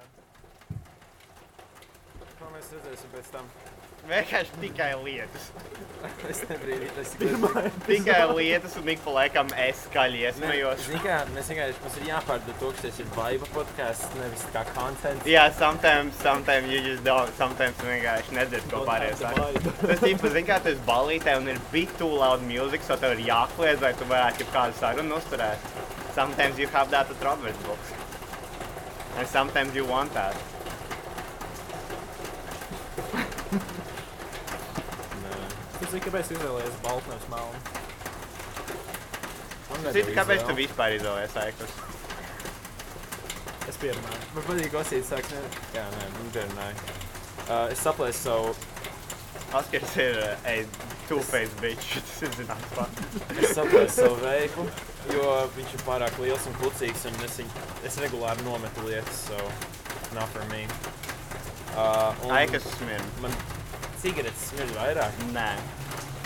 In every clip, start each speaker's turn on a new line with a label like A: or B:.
A: variantu.
B: Ko mēs redzēsim pēc tam?
C: Vienkārši tikai lietas.
B: Es nebrīdu, tas
C: Tikai lietas, un ik pa laikam es skaļi iesmējos.
B: Zini kā, mēs vienkārši, mums ir jāpārdod to, ka tas ir vibe podkāsts, nevis kā content.
C: Jā, sometimes, sometimes you just don't, sometimes vienkārši nedzird, ko pārējie saka. Tas tipa, zini kā, tu esi balītē un ir big too loud music, so tev ir jākliedz, lai tu varētu kādu sarunu uzturēt. Sometimes you have that at Robert's books. And sometimes you want that.
A: Tu zini, kāpēc izvēlējies baltu nevis melnu?
C: Citi, kāpēc tu vispār izvēlējies aikus?
A: Es pierunāju.
B: Man patīk, saka, ne, jā, nē, nu, džernāju. Uh, es saplēsu savu,
C: Oskars ir uh, a two-faced bitch. Tas ir zināms pats.
B: es saplēsu savu veiklu, jo viņš ir pārāk liels un klucīgs, un es, viņu, es regulāri nometu lietas, so not for me. Uh, un
C: Aikas smirn.
B: Man cigaretes smird vairāk.
C: Nē.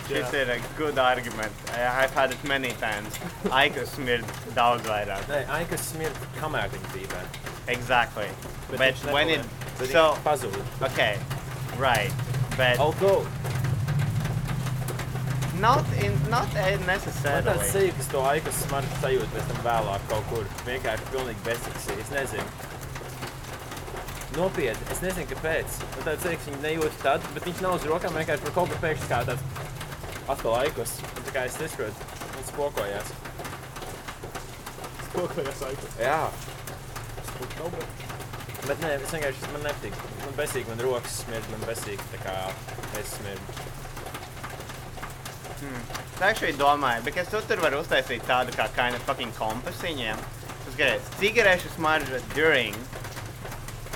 C: Šis
A: Jā.
C: ir a good argument. I- I've had it many times. Aikas smirn daudz vairāk.
B: Nē, aikas smird, kamēr viņi dzīvē.
C: Exactly.
A: Bet
C: But,
A: viņš
C: when it...
A: nepaliek.
B: Tad
C: So,
B: viņi pazūd.
C: okay. Right. But
B: Although,
C: not, in, not uh,
B: man tāds
C: necessarily.
B: ka to aikas smaržu sajūta pēc tam vēlāk kaut kur. Vienkārši pilnīgi bezsaksīgi. Es nezinu. Nopietni, es nezinu, kāpēc. Man tāds liekas, viņi nejūt tad, bet viņš nav uz rokām vienkārši par kaut ko pēkšņi kā tāds atkal aikus. Un tā kā es nesaprotu, man spokojās.
A: Spokojās aikus.
B: Jā,
A: nav, bet...
B: nē, es vienkārši, man nepatīk. Man besīgi, man rokas smird, man besīgi, tā kā es smirdu.
C: Es actually domāju, because tu tur var uztaisīt tādu kā kind of fucking kompasu viņiem. Tas skaties, cigarešu smarža during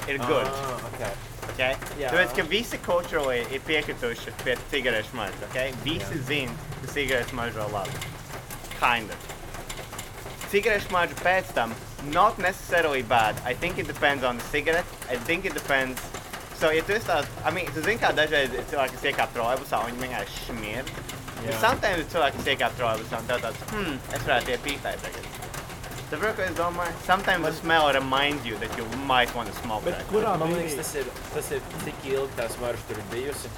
C: ir good.
B: Ah, okay.
C: Okay?
B: Jā.
C: Tāpēc, ka visi culturally ir piekrituši pie cigarešu smaržas. Okay? Visi zina, ka cigarešu smaržo labi. Kind of. Cigarešu smarža pēc tam, not necessarily bad. I think it depends on the cigarette. I think it depends. So, ja tu esi tāds, I mean, tu zini, kā dažreiz cilvēki, kas iekāp trolejbusā un viņi vienkārši šmir.
B: Jā.
C: Sometimes cilvēki, kas iekāp trolejbusā un tev tāds, hmm, es varētu iet pītai tagad. Saprotu, ko es domāju? Sometimes the smell reminds you that you might want to smoke
A: Bet
C: that.
A: kurā
B: Man liekas, tas ir, tas ir cik ilgi tā smarža tur bijusi.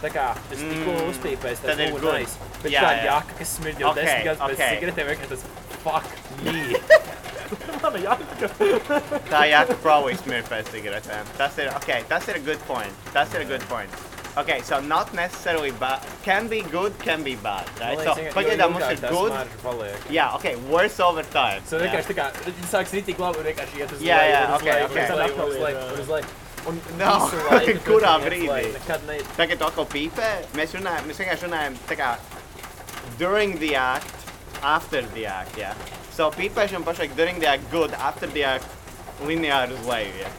B: Tā kā tas tikko
C: Mm,
B: uzpīpēs,
C: tad
B: tas
C: ir
B: nice. Bet
C: Jā,
B: tā jaka, kas smird jau
C: Okay,
B: desmit gadus pēc
C: okay.
B: cigaretēm, vienkārši tas fuck me.
A: Mana jaka.
C: Tā jāka probably smird pēc cigaretēm. Tas ir, okay, tas ir a good point. Tas ir a good point. Okay, so not necessarily bad. Can be good, can be bad, right? So, pagaidām mums ir good.
B: Smarža paliek.
C: Jā, okay, worse over time.
B: So
C: Jā.
B: vienkārši tā kā, viņi sāks ritīgi labi un vienkārši iet uz
C: Jā,
B: leju,
C: jā,
B: un uz
C: okay,
B: leju,
C: okay.
B: un uz leju,
A: Tad
B: un uz leju,
A: atkal ir,
B: un uz leju. Un
C: No,
B: visu laiku tur
C: kurā
B: iet uz
C: brīdī?
B: leju, Nekad ne...
C: Tagad tu atkal pīpē, mēs runājam, mēs vienkārši runājam tā kā during the act, after the act, jā. So pīpēšana pašlaik during the good, after the lineāri uz leju, jā.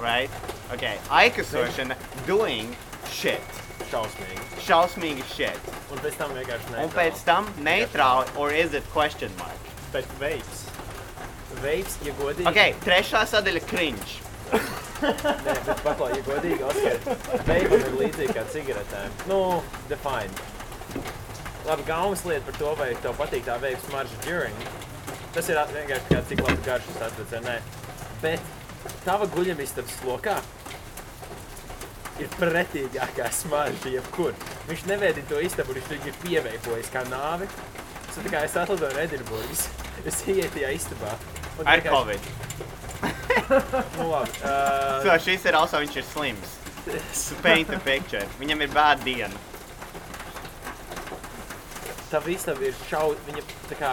C: Right? Okay, aikasošana doing shit.
B: Šausmīgi.
C: Šausmīgi shit.
B: Un pēc tam vienkārši ne.
C: Un pēc tam neitrāli, or is it question mark?
A: Bet veids.
B: Veips, ja godīgi.
C: Ok, trešā sadaļa cringe.
B: Nē, bet paklā, ja godīgi, Oskar, veipam ir līdzīgi kā cigaretēm. Nu, define. Labi, galvenais lieta par to, vai tev patīk tā veips marža during. Tas ir vienkārši kā cik labi garšas atvec, vai nē. Bet tava guļamistabas lokā ir pretīgākā smarža jebkur. Viņš nevēdina to istabu, viņš viņu ir pieveipojis kā nāvi. Tas ir tā kā es atlidoju no Edinburgas. Es ieeju tajā istabā.
C: Ar
B: vienkārši-
C: covid.
B: Nu labi. Uh,
C: So šis ir also, viņš ir slims. Paint the picture. Viņam ir bad diena.
B: tā istaba ir šaut, viņa tā kā,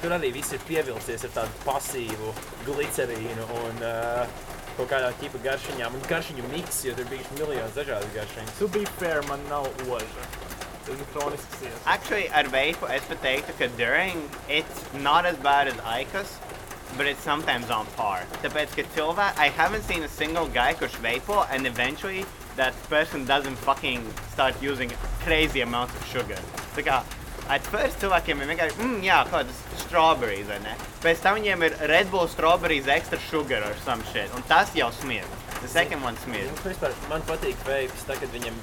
B: tur arī viss ir pievilcies ar tādu pasīvu glicerīnu un uh, kaut kādā tipa garšiņām un garšiņu miks, jo tur bija miljonus dažādas garšiņas.
A: To be fair, man nav oža. Tas ir kronisks ies.
C: Actually, ar veipu es pat teiktu, ka during it's not as bad as Aikas, but it's sometimes on par. Tāpēc, ka cilvēki, I haven't seen a single guy kurš veipo and eventually that person doesn't fucking start using crazy amounts of sugar. Tā kā, at first cilvēkiem ir vienkārši, mm, jā, kādas strawberries, vai ne? Pēc tam viņiem ir Red Bull strawberries extra sugar or some shit, un tas jau smird. The second one smird.
B: Nu, vispār, man patīk veips, tā, kad viņam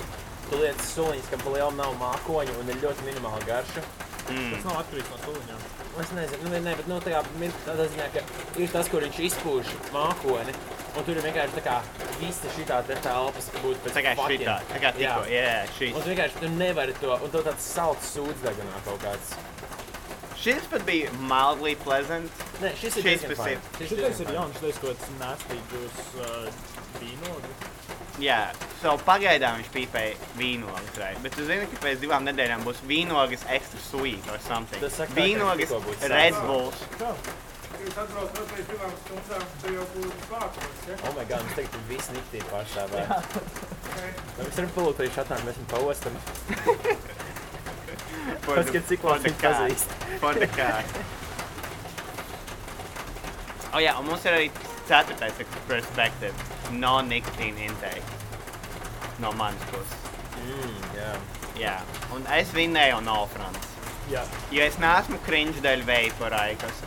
B: tu lietas suliņas, kam pa lielu nav mākoņu un ir ļoti minimāla garša.
C: Mm.
A: Tas nav atkarīgs no tuliņām.
B: Es nezinu, nu, ne, bet nu, kā, min- tādā ziņā, ka ir tas, kur viņš izpūš mākoni, Un tur ir vienkārši tā kā visa šī tā telpas, ka būtu pēc fucking-
C: šitā, tā kā tikko,
B: Jā.
C: jā,
B: Un
C: šis.
B: tu vienkārši tu nevari to, un tev tāds salds sūdzdegunā kaut kāds.
C: Šis pat bija mildly pleasant.
B: Nē, šis ir
C: Šis pēc
B: fine.
C: sevi.
B: Šis diezgan
A: ir jauns, šitais kaut kāds nestīgs uh, vīnogi.
C: Jā, so pagaidām viņš pīpēja vīnogas, right? bet tu zini, ka pēc divām nedēļām būs vīnogas extra sweet or something.
B: Tas saka, ka
C: Vīnogas Red. Bulls.
A: Kā?
D: Jūs atbraucat pēc divām stundām, tad jau būtu vākums, ja?
B: Oh my god, mums tagad ir visi niktīvi pārstāvē.
D: Okay.
B: Mēs varam palūkt arī šatām, mēs viņu paostam. Ka cik labi viņi pazīst.
C: For the cat. O jā, un mums ir arī ceturtais perspektīva. No nicotine intake. No manas puses.
B: Mm, jā.
C: Jā, un es vinnēju no Frans.
A: Jā.
C: Jo es neesmu cringe dēļ veiporaikas.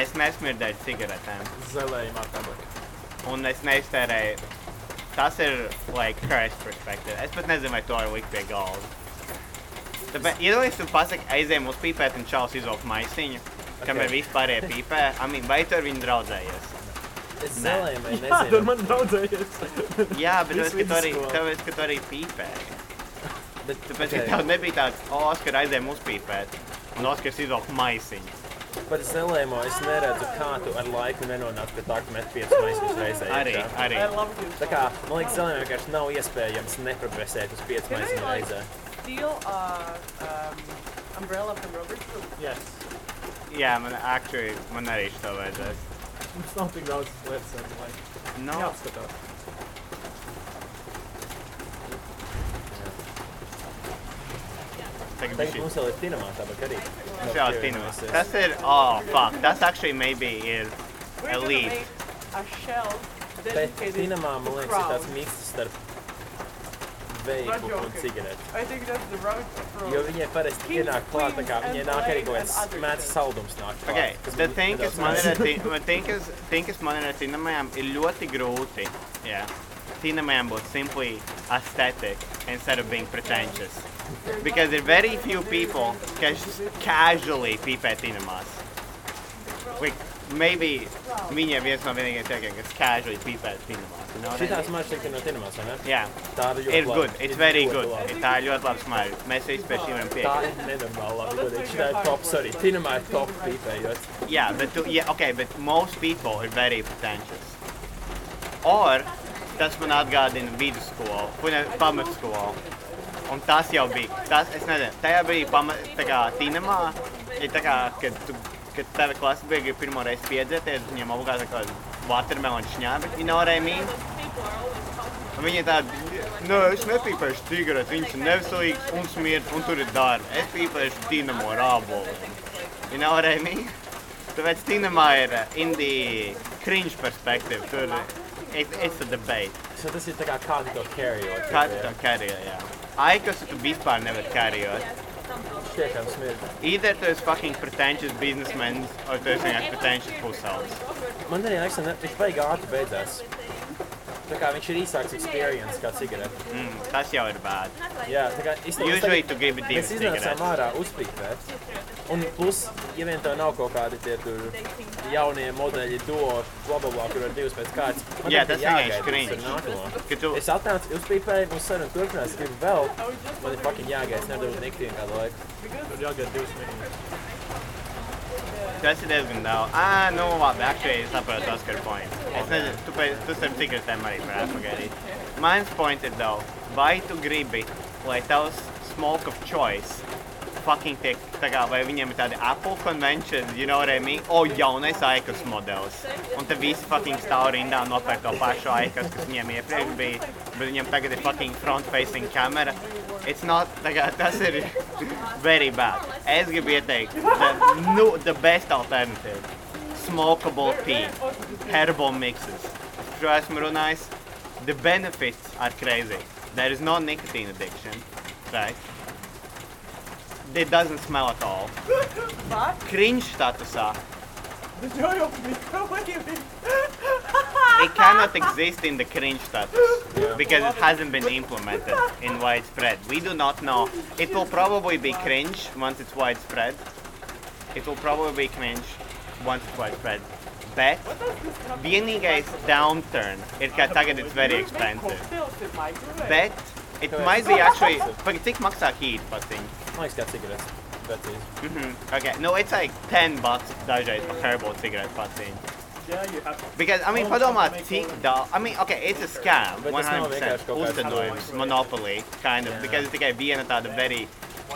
C: Es nesmirdēju cigaretēm.
A: Zelējumā tabaka.
C: Un es neiztērēju. Tas ir, like, cursed perspective. Es pat nezinu, vai to var likt pie galda. Tāpēc, iedomājieties, tu pasaki, aizējām uz pīpēt un čaus izvelk maisiņu, okay. kamēr vispārējie pīpē. I mean, vai tu ar viņu draudzējies?
B: Es
C: Nē.
B: zelējumai
A: Jā, tur
B: nezinu.
A: man draudzējies.
C: Jā, bet tāpēc, ka tu arī, tāpēc, ka tu arī pīpēji.
B: Bet,
C: Tāpēc,
B: okay.
C: ka tev nebija tāds, o, Oskar, aizējām uzpīpēt. Un Oskars izvelk maisiņu.
B: Par zelējumu es neredzu, kā tu ar laiku nenonāc pie tā, ka met 5 maisiņus reizē.
C: Arī,
B: iekšā.
C: arī.
B: Tā kā, man liekas, zelējumam vienkārši nav iespējams neprogresēt uz 5
E: Can I,
B: maisiņu
E: like-
B: reizē.
E: Steal uh, um, umbrella from Robert Group.
A: Yes.
C: Jā, man actually, man arī šito vajadzēs.
A: Mums nav tik daudz lietas, lai
C: No,
A: jāapskatās.
C: Tagad
B: Tagad mums vēl ir tinamā tabaka arī.
C: Tas jau tinamās. Tas ir, oh, fuck, tas actually maybe ir elite.
E: a shell
B: Bet tinamā, man liekas, ir tāds miks starp veiku un cigareti.
E: I think that's the right approach.
B: Jo viņai parasti ienāk klāt, tā kā viņai nāk arī kaut kāds
E: other
B: mēts
E: shit.
B: saldums nāk klāt.
C: Okay, the thing, kas man ir thing, kas, thing, kas man ir ar tinamajām, ir ļoti grūti. Yeah. Tinamajām būt simply aesthetic instead of being pretentious. Because there are very few people kas casually pīpē tinamās. Like, maybe viņa viens no vienīgajiem cilvēkiem, kas casually pīpē tinamās. You know what I
B: Šitā
C: mean?
B: smarža tikta no tinamās, vai ne?
C: Jā,
B: Tā ir ļoti
C: it's good, it's very
B: ļoti
C: good.
B: laba.
C: Tā ir ļoti laba smarža. Mēs visi pie šī varam
B: Tā
C: piekrist.
B: ir nenormāli labi. godīgi. Šitā ir top, sorry. Tinamā ir top pīpējot.
C: Yeah, but yeah, okay, but most people are very pretentious. Or tas man atgādina vidusskolu, pamatskolu. Un tas jau bija, tas, es nezinu, tajā brīdī kā tinamā, ir tā kā, kad tu, kad tava klasa bija pirmo reizi piedzēties, viņam obligāti kaut kāda watermelon šņābi, you know what I mean? Viņi tādi, nē, es nepīpēšu cigaretes, viņas ir neveselīgas un smirt, un tur ir dārgi. Es pīpēšu tinamo ar ābolu. You know what I mean? Tāpēc tinamā ir uh, in the cringe perspective, tur it, it's a debate.
B: So tas ir tā kā kā tu to carryot.
C: Kā tu to karjā, jā. Aikas tu vispār nevar karjot.
B: Tiešām smird.
C: Either tu esi fucking pretentious businessman, or tu esi vienkārši pretentious pusauds.
B: Man arī liekas, ka viņš baigi ātri beidzās. Tā kā viņš ir īsāks experience kā cigarete.
C: Mm, tas jau ir bad.
B: Jā, tā kā īstenībā.
C: Usually tu gribi divas
B: Mēs iznācām
C: cigaretes.
B: ārā uzpīpēt. Un plus, ja vien tev nav kaut kādi tie tur jaunie modeļi, duo, bla bla bla, kur ir divas pēc kārtas.
C: Jā, tas
B: ir.
C: Ka tu,
B: Es atnācu, uzpīpēju, un saruna turpinās, gribu vēl. Man ir fucking jāgaida, es nedaru niktīnu kādu laiku.
A: Tur jāgaida divas minūtes.
C: tas ir diezgan daudz. Ah, nu labi, actually es saprotu Oskar point. Es nezinu, tu, pēc, tu starp cigaretēm arī varētu pagaidīt. Mans point ir daudz. Vai tu gribi, lai tavs smoke of choice fucking tiek, tā kā, vai viņiem ir tādi Apple convention, you know what I mean? O, jaunais Aikas modelis. Un te visi fucking stāv rindā nopērk to pašu Aikas, kas viņiem iepriekš bija, bet viņiem tagad ir fucking front-facing kamera. It's not, tā kā, tas ir very bad. Es gribu ieteikt, the, nu, the best alternative. Smokable tea. Herbal mixes. Par šo esmu runājis. The benefits are crazy. There is no nicotine addiction, right? It doesn't smell at all.
E: But
C: Cringe statusā.
E: the joy of me. What do you mean?
C: It cannot exist in the cringe status because it hasn't been implemented in widespread. We do not know. It will probably be cringe once it's widespread. It will probably be cringe once it's widespread. Bet vienīgais downturn ir, ka tagad it's very expensive. Bet it might be actually... Pagaid, cik maksā heat paciņ?
B: Man liekas, kā cigaretes. Vecīs.
C: Mhm. Okay, no, it's like 10 bucks dažreiz par herbal cigarette paciņ.
A: Yeah, you have to.
C: Because, I mean, padomā, cik daudz... I mean, okay, it's a scam,
B: Bet tas nav
C: 100%
B: vienkārši kaut kāds
C: uzstādojums, monopoly, kind of,
B: Jā.
C: because ir tikai viena tāda very,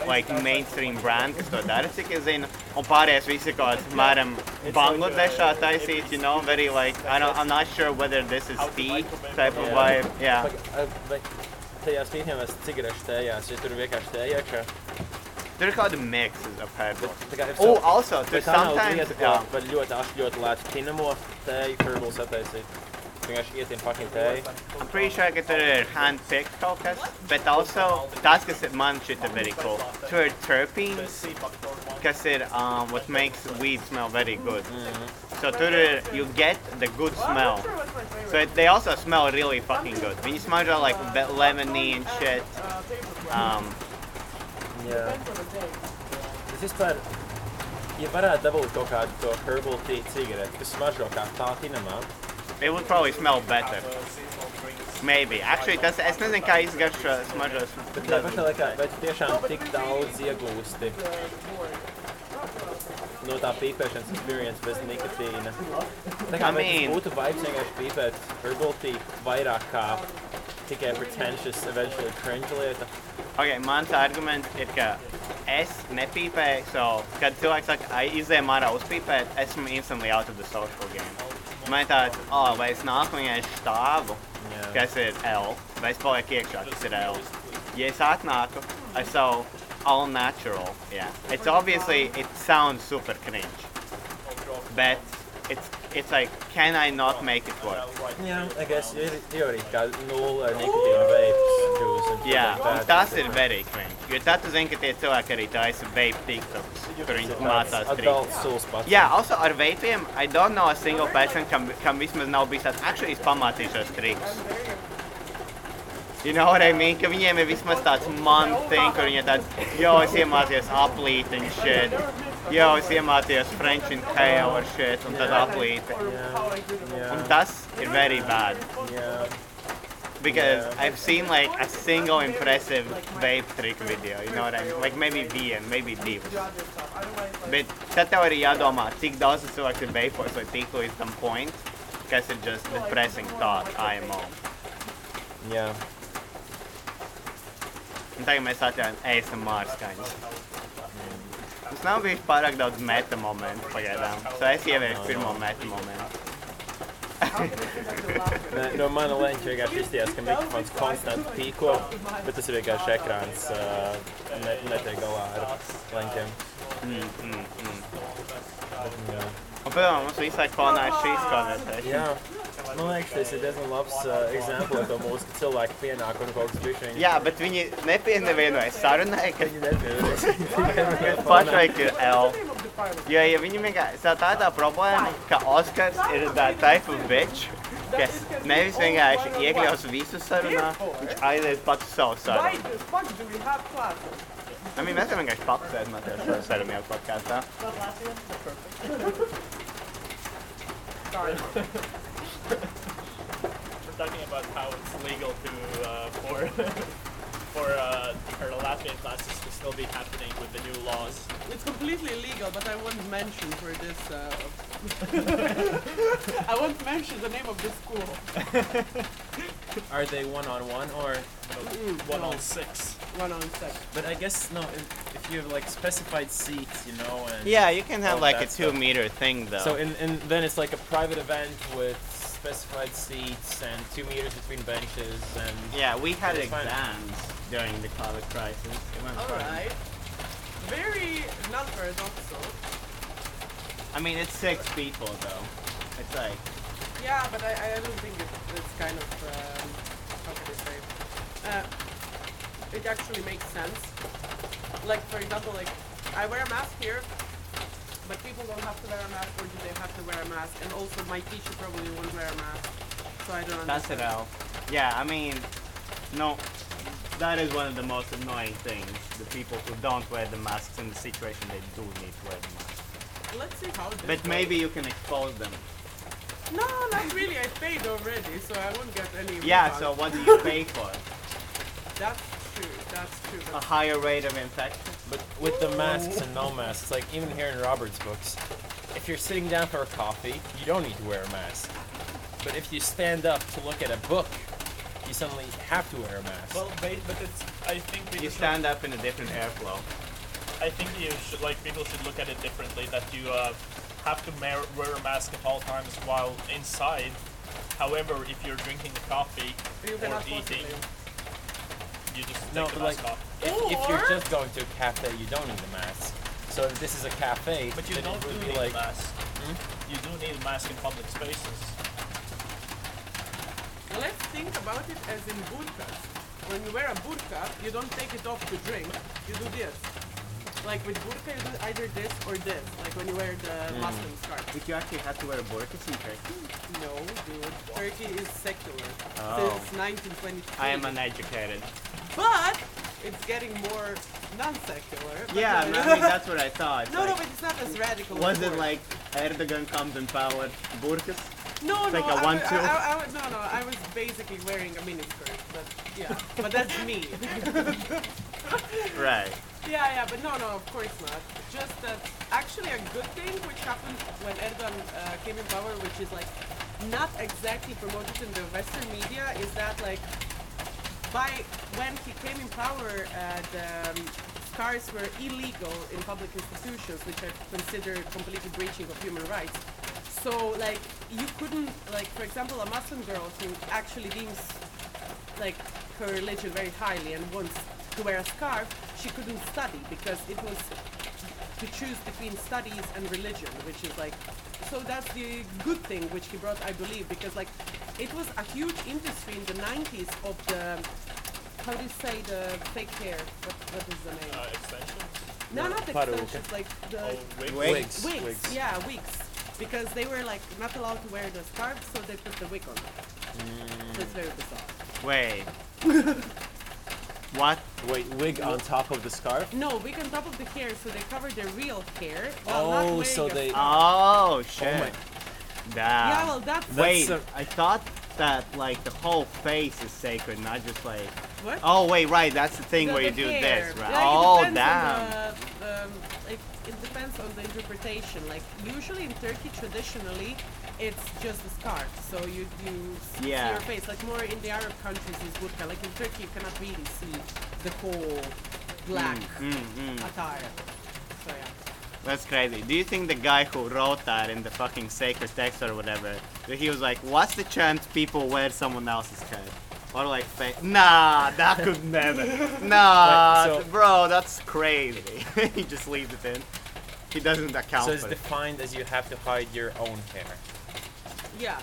C: like, mainstream brand, kas to dara, cik es zinu, un pārējais visi kaut kāds, mēram, Bangladešā taisīts, you know, very, like, I don't, I'm not sure whether this is tea type of
B: Jā.
C: vibe, yeah.
B: Tajās pīņēmās cigarešu tējās, ja tur vienkārši tējā.
C: Tur ir kāda mixes of herbal.
B: Tā kā ir
C: Oh,
B: so-
C: also, tur
B: Bet tā nav
C: sometimes,
B: lieta, ko var ļoti ļoti lēti pinamo tēju herbal sataisīt. Vienkārši ietien fucking tēju.
C: I'm pretty sure ka tur ir hand-picked kaut kas, bet also, tas, kas ir man šita very cool, tur ir terpenes, kas ir, um, what makes weed smell very good. So tur ir, you get the good smell. So it, they also smell really fucking good. Viņi smaržo like be- lemony and shit. Um,
B: Jā. Es vispār, ja varētu dabūt kaut kādu to herbal tea cigareti, kas smaržo kā tā tinamā,
C: it would probably smell better. Maybe. Actually, tas, es nezinu, kā izgaršo smaržos.
B: bet pašā laikā, vai tu tiešām tik daudz iegūsti no tā pīpēšanas experience bez nikotīna? Tā kā
C: I mean-
B: būtu vibes vienkārši pīpēt herbal tea vairāk kā tikai pretentious, eventually cringe lieta?
C: Ok, mans arguments ir, ka es nepīpēju, so, kad cilvēks saka, ai, izējām ārā uzpīpēt, esmu instantly out of the social game. Man ir tāds, oh, vai es nāku viņai štāvu,
B: Jā.
C: kas ir L, vai es palieku iekšā, kas ir L. Ja es atnāku ar savu all natural, yeah. It's obviously, it sounds super cringe. But it's, it's like, can I not make it work?
B: Jā, I guess, ir, ir arī kā nulle nikotīna vapes, juice and
C: Jā,
B: stuff like
C: un
B: that.
C: tas ir very cringe. Jo tad tu zini, ka tie cilvēki arī taisa vape tiktoks, kur viņi mācās trīt. Jā, also ar veipiem, I don't know a single person, kam, kam vismaz nav bijis tāds, actually es pamācīšos triks. You know what I mean? Ka viņiem ir vismaz tāds man thing, kur viņi ir tāds, jo, es iemācījos aplīt and shit. Jo, es iemācījos French inhale ar shit, un tad aplīti. Un tas ir very bad.
B: jā.
C: Because
B: Yeah.
C: I've seen like a single impressive vape trick video, you know what I mean? Like maybe viena, maybe divas. Bet tad tev arī jādomā, cik daudz tas cilvēks ir vapos, lai tiktu līdz tam point, kas ir just depressing thought, IMO.
B: Jā.
C: Un tagad mēs atļaujam ASMR skaņas. Mums nav bijis pārāk daudz meta momentu pagaidām, so es ievieku pirmo meta momentu.
B: Nē, no mana leņķa vienkārši izties, ka mikrofons konstanti pīko, bet tas ir vienkārši ekrāns uh, ne, netiek galā ar leņķiem.
C: Mm, mm, mm. Un, piemēram, mums visu laiku fonā ir šīs konversēšanas.
B: Jā. Man liekas, tas ir diezgan labs uh, eksemplis to mūsu, ka cilvēki pienāk un kaut kas bišķiņ.
C: Jā, bet viņi nepienevienoja sarunai, ka
B: Viņi nepievienojas.
C: pašlaik ir L. Jo, ja viņi vienkārši tā tā tā problēma, ka Oskars ir tā type of bitch, kas nevis vienkārši iekļaus visu sarunā, viņš aizies pats savu sarunu. I mean, mēs varam vienkārši pakusēt Matēs šo sarunu jau podkāstā.
E: Sorry.
A: We're talking about how it's legal to uh, for for uh, for the Latvian classes to still be happening with the new laws.
E: It's completely illegal, but I won't mention for this. Uh, I won't mention the name of this school.
B: Are they one-on-one or?
A: One on six.
E: One on six.
B: But I guess, no, if, if you have like specified seats, you know, and...
C: Yeah, you can have like a two
B: stuff.
C: meter thing though.
B: So and, in, then it's like a private event with specified seats and two meters between benches and
C: yeah, we had
B: It's fine.
C: exams during the COVID crisis. It went fine.
E: Alright. Very not paradoxical.
C: I mean, it's six people though. It's like,
E: Yeah, but I, I don't think it, it's kind of um, how can I say? Uh, it actually makes sense. Like for example, like I wear a mask here, but people don't have to wear a mask, or do they have to wear a mask? And also, my teacher probably won't wear a mask, so I don't
C: That's it. Al. Yeah, I mean, no, that is one of the most annoying things. The people who don't wear the masks in the situation they do need to wear the mask.
E: Let's see how this
C: But
E: goes.
C: maybe you can expose them.
E: No, not really. I paid already, so I won't get any.
C: Yeah,
E: refund.
C: so what do you pay for?
E: That's true. That's true.
C: A higher rate of infection?
B: But with the masks and no masks, like even here in Robert's books, if you're sitting down for a coffee, you don't need to wear a mask. But if you stand up to look at a book, you suddenly have to wear a mask.
A: Well, ba- but it's. I think we
C: You
A: just
C: stand up in a different airflow.
A: I think you should like people should look at it differently. That you uh, have to mar- wear a mask at all times while inside. However, if you're drinking the coffee
E: you
A: or
E: cannot
A: eating,
E: possibly.
A: You just
B: No,
A: the
B: but
A: mask
B: like-
A: off.
B: if, if you're just going to a cafe, you don't need a mask. So if this is a cafe,
A: But you
B: then
A: don't
B: it
A: do
B: would
A: need
B: like,
A: a mask.
B: Hmm?
A: You do need a mask in public spaces.
E: Let's think about it as in burkas. When you wear a burka, you don't take it off to drink. You do this. Like with burka, you do either this or this. Like when you wear the
B: Hmm.
E: Muslim scarf.
C: But you actually have to wear a burqas in Turkey?
E: No, dude. Turkey is secular
C: Oh.
E: since 1923.
C: I am uneducated.
E: But it's getting more non-secular.
C: Yeah,
E: no,
C: I mean, that's what I thought.
E: No, no, but it's not as radical.
C: was
E: as
C: it like Erdogan comes in power, burqas?
E: No,
C: It's
E: no,
C: like a
E: I, wa-
C: one-two?
E: I, I, I, was- no, no. I was basically wearing a miniskirt, but yeah, but that's me.
C: Right.
E: yeah, yeah, but no, no, of course not. Just that actually a good thing which happened when Erdogan uh, came in power, which is like not exactly promoted in the Western media, is that like by when he came in power, uh, the um, scars were illegal in public institutions, which are considered completely breaching of human rights. So like you couldn't like for example a Muslim girl who actually deems like her religion very highly and wants to wear a scarf, she couldn't study because it was to choose between studies and religion, which is like so that's the good thing which he brought, I believe, because like it was a huge industry in the 90s of the how do you say the fake hair? What, what is the name?
A: Uh, extensions.
E: no, not
B: Peruke.
E: extensions, like the
A: Oh, wigs.
C: Wigs.
E: wigs.
B: wigs.
E: Yeah, wigs. Because they were like not allowed to wear the scarf, so they put the wig on. So it's very bizarre.
C: Wait. what?
B: wait, wig on top of the scarf?
E: No, wig on top of the hair, so they cover their real hair. while not
B: Oh, so they-
E: scarf.
C: Oh, shit.
B: my-
C: Damn.
E: Yeah, well, that's
C: Wait,
B: That's
C: I thought that like the whole face is sacred, not just like.
E: What?
C: Oh wait, right. That's the thing
E: The-
C: where you do
E: hair.
C: this, right?
E: Like,
C: oh damn.
E: On the, um, like, it depends on the interpretation. Like usually in Turkey, traditionally, it's just a scarf, so you you s- see
C: Yeah.
E: your face. Like more in the Arab countries is burqa. Like in Turkey, you cannot really see the whole black
C: Mm, mm.
E: attire. So yeah.
C: That's crazy. Do you think the guy who wrote that in the fucking sacred text or whatever, he was like, what's the chance people wear someone else's head? Or like fake? Nah, that could never. Nah,
B: Wait, so-
C: bro, that's crazy. he just leaves it in. He doesn't account
B: So it's
C: for it.
B: defined as you have to hide your own hair.
E: Yeah.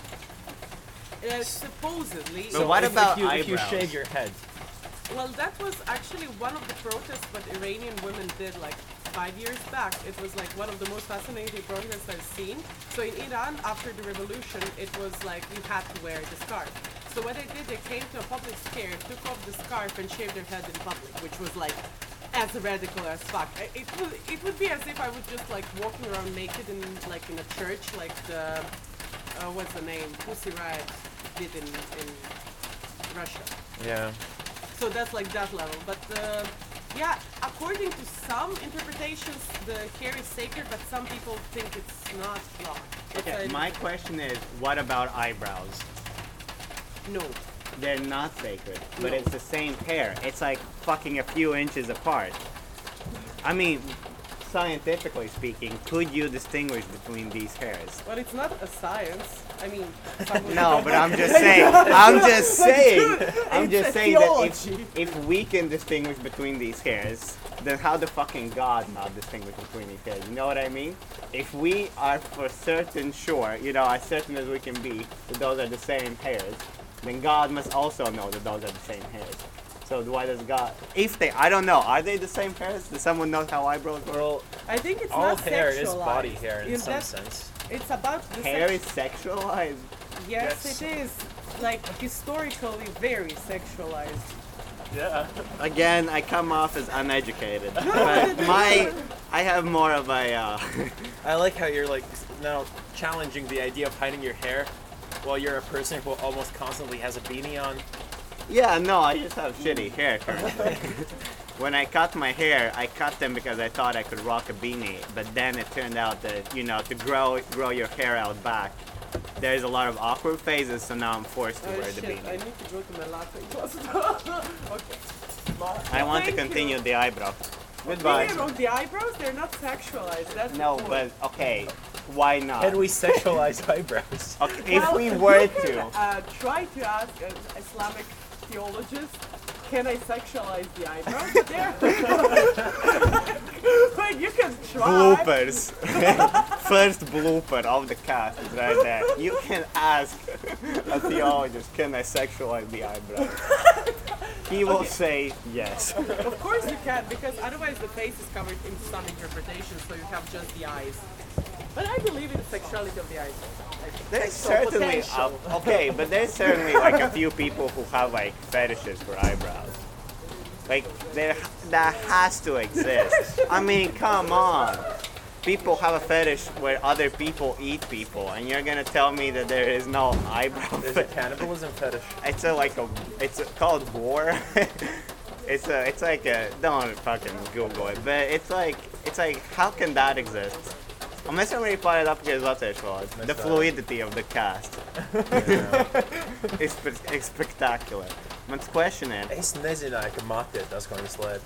E: Uh, supposedly.
C: But
B: So
C: what
B: if,
C: about
B: if you, if you shave your head?
E: Well, that was actually one of the protests that Iranian women did like five years back. It was like one of the most fascinating protests I've seen. So in Iran, after the revolution, it was like you had to wear the scarf. So what they did, they came to a public square, took off the scarf and shaved their head in public, which was like as radical as fuck. I- It would, it would be as if I was just like walking around naked in like in a church, like the uh, what's the name, Pussy Riot did in in Russia.
B: Yeah.
E: So that's like that level. But uh, yeah, according to some interpretations, the hair is sacred, but some people think it's not wrong. It's
C: Okay,
E: a-
C: my question is, what about eyebrows?
E: No.
C: They're not sacred, but
E: No.
C: it's the same hair. It's like fucking a few inches apart. I mean, scientifically speaking, could you distinguish between these hairs?
E: Well, it's not a science. I mean,
C: No, but I'm just saying. I'm just saying. I'm just saying that if, if we can distinguish between these hairs, then how the fucking God not distinguish between these hairs? You know what I mean? If we are for certain sure, you know, as certain as we can be, that those are the same hairs, then God must also know that those are the same hairs. So why does God? If they, I don't know, are they the same hairs? Does someone know how eyebrows work?
B: Well,
E: I think it's
B: all
E: not
B: hair is body hair in
E: You-
B: some
E: that's-
B: sense.
E: It's about the
C: Hair
E: sex-
C: is sexualized.
E: Yes,
A: Yes.
E: it is. Like historically very sexualized.
A: Yeah.
C: Again, I come off as uneducated. but my I have more of a. Uh,
B: I like how you're like now challenging the idea of hiding your hair while you're a person who almost constantly has a beanie on.
C: yeah, no, I just have shitty hair currently. when I cut my hair, I cut them because I thought I could rock a beanie, but then it turned out that you know to grow grow your hair out back, there's a lot of awkward phases. So now I'm forced to
E: Oh
C: wear the
E: beanie. I need to go to my Latin class. okay.
C: I want to continue
E: you.
C: the eyebrow. Goodbye.
E: wrong, the eyebrows, they're not sexualized. That's the
C: No,
E: point.
C: but okay, why not?
B: Can we sexualize eyebrows?
C: Okay, if
E: Well,
C: we
E: you
C: were
E: can,
C: to,
E: uh, try to ask an Islamic theologist, can I sexualize the eyebrows? There. but you can try.
C: bloopers. First blooper of the cast is right there. You can ask a theologist, can I sexualize the eyebrows? He will say yes.
E: Of course you can, because otherwise the face is covered in some interpretation, so you have just the eyes. But I believe in the sexuality of the eyes. Like,
C: There's
E: sexual
C: certainly
E: potential.
C: uh, okay, but there's certainly like a few people who have like fetishes for eyebrows. Like there, that has to exist. I mean, come on. People have a fetish where other people eat people, and you're gonna tell me that there is no eyebrow
B: There's a
C: fetish?
B: cannibalism fetish.
C: It's a like a it's a, called war. it's a it's like a don't fucking Google it, but it's like it's like how can that exist? A myslím, že vypadá napríklad zlatečlo. The
B: Myslím.
C: fluidity of the cast is, spe- is spectacular. Mans question is,
B: Es nezināju, ka matē tas, ko viņi slēpj.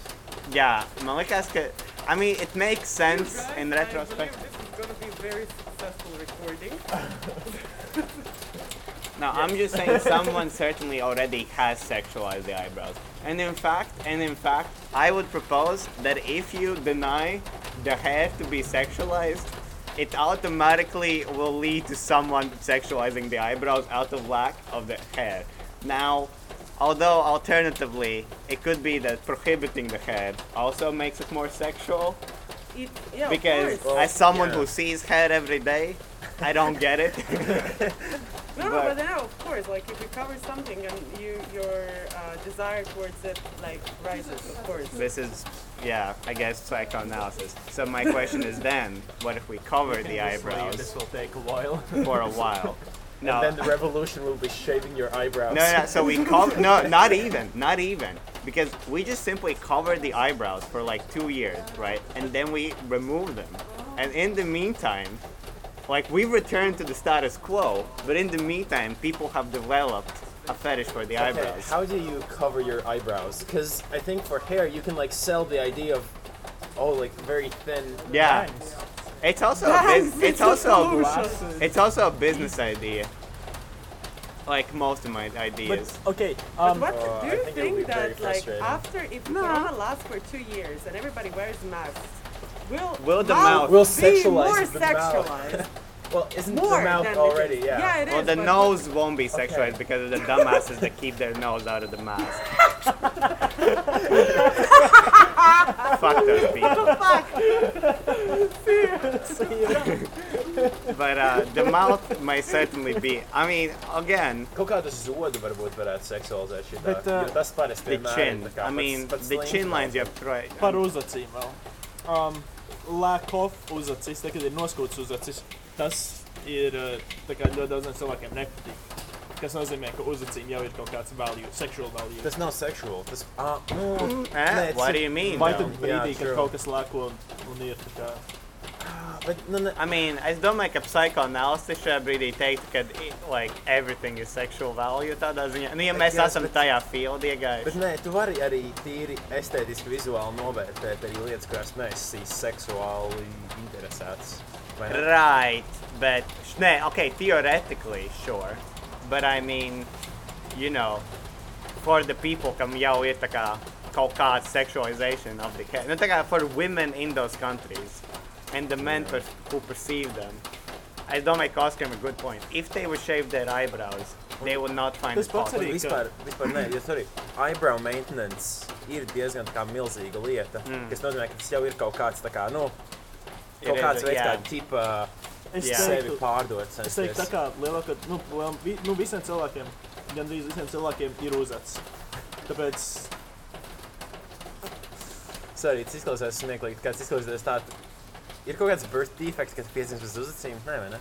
C: jā, man liekas, ka, I mean, it makes sense
E: Guys,
C: in retrospect.
E: believe this is gonna be very successful recording.
C: No, I'm just saying someone certainly already has sexualized the eyebrows. And in fact, and in fact, I would propose that if you deny the hair to be sexualized, it automatically will lead to someone sexualizing the eyebrows out of lack of the hair. Now, although alternatively, it could be that prohibiting the hair also makes it more sexual,
E: It, yeah,
C: because
E: of course.
C: as someone
B: yeah.
C: who sees hair every day, I don't get it.
E: No, no,
C: but-
E: but now, of course, like if you cover something and you your uh, desire towards it like rises, of course.
C: This is, yeah, I guess psychoanalysis. So my question is then, what if we cover the eyebrows?
B: This will take a while.
C: for a while? No,
B: And then the revolution will be shaving your eyebrows.
C: no, no. So we cover. No, not even, not even, because we just simply cover the eyebrows for like two years, right? And then we remove them. And in the meantime, like we return to the status quo, but in the meantime, people have developed a fetish for the
B: Okay,
C: eyebrows.
B: how do you cover your eyebrows? Because I think for hair, you can like sell the idea of, oh, like very thin.
C: Yeah.
B: lines.
C: It's also a
E: Guys,
C: bus- it's
E: it's
C: also a, it's also a business idea. Like most of my ideas.
A: But okay,
E: But
A: um,
E: what
B: Uh,
E: do
B: I
E: you
B: think it will be
E: think that like after if Corona lasts for two years and everybody wears masks, will
C: Will the
E: mouth
C: mouth-
B: Will
E: be
B: sexualize
E: more
B: the mouth.
E: sexualized?
B: Well, isn't
E: more
B: the mouth
E: than it
B: already?
E: is.
B: Yeah.
E: Yeah, it is.
C: well, the
E: but-
C: nose won't be sexualized because of the dumbasses that keep their nose out of the mask. Fuck those people. but uh, the mouth might certainly be. I mean, again,
B: Kaut kādu zodu varbūt varētu seksualizēt šī
A: Bet, uh,
B: tas parasti
C: the
B: vienmēr
C: chin.
B: ir tā kā
C: I
B: pats-
C: mean,
B: pats
C: the
B: slims
C: chin
B: mouth.
C: lines you have to try.
A: par uzacīm vēl. Um, lack of uzacis, tā, kad ir noskūts uzacis, tas ir uh, tā kā ļoti daudziem cilvēkiem nepatīk. Kas nozīmē, ka uzacīm jau ir kaut kāds value, sexual value.
B: Tas nav sexual. Tas, ah, nu,
C: Eh?
B: Nē,
C: What
B: cik-
C: do you mean?
A: Vai
C: though?
A: tad brīdī, kad kaut kas lēko un, un ir tā kā...
B: bet, nu, ne,
C: I mean, es domāju, ka psychoanalysis šajā brīdī teikt, ka like, everything is sexual value tādā ziņā. Nu, ja mēs
B: Yes,
C: esam
B: bet-
C: tajā field
B: Bet
C: iegājuši.
B: nē, tu vari arī tīri estētiski, vizuāli novērtēt arī lietas, kurās neesi seksuāli interesēts. Vai ne?
C: Right, but, nē, okay, theoretically, sure. But I mean, you know, for the people, kam jau ir tā kā kaut kāda sexualization of the cat. Nu, tā kā for women in those countries and the men per who perceive them. I ka Oskaram ir a good point. If they would shave their eyebrows, they would not find
A: Tas
C: it
A: pats
C: possible.
A: arī-
B: Vispār, vispār nē, jo sorry, eyebrow maintenance ir diezgan tā kā milzīga lieta,
C: Mm.
B: kas nozīmē, ka tas jau ir kaut kāds tā kā, nu, kaut
C: is,
B: kāds veids,
C: yeah.
B: kā tipa
A: Es
C: Jā.
B: sevi pārdot.
A: es teiktu, tā
B: censties.
A: kā lielākā, nu, liel, vi, nu, visiem cilvēkiem, gandrīz visiem cilvēkiem ir uzacis. Tāpēc
B: Sorry, tas izklausās smieklīgi. Kāds izklausās tā. Ir kaut kāds birth defects, kad piedzimst bez uzacīm. Nē, vai ne?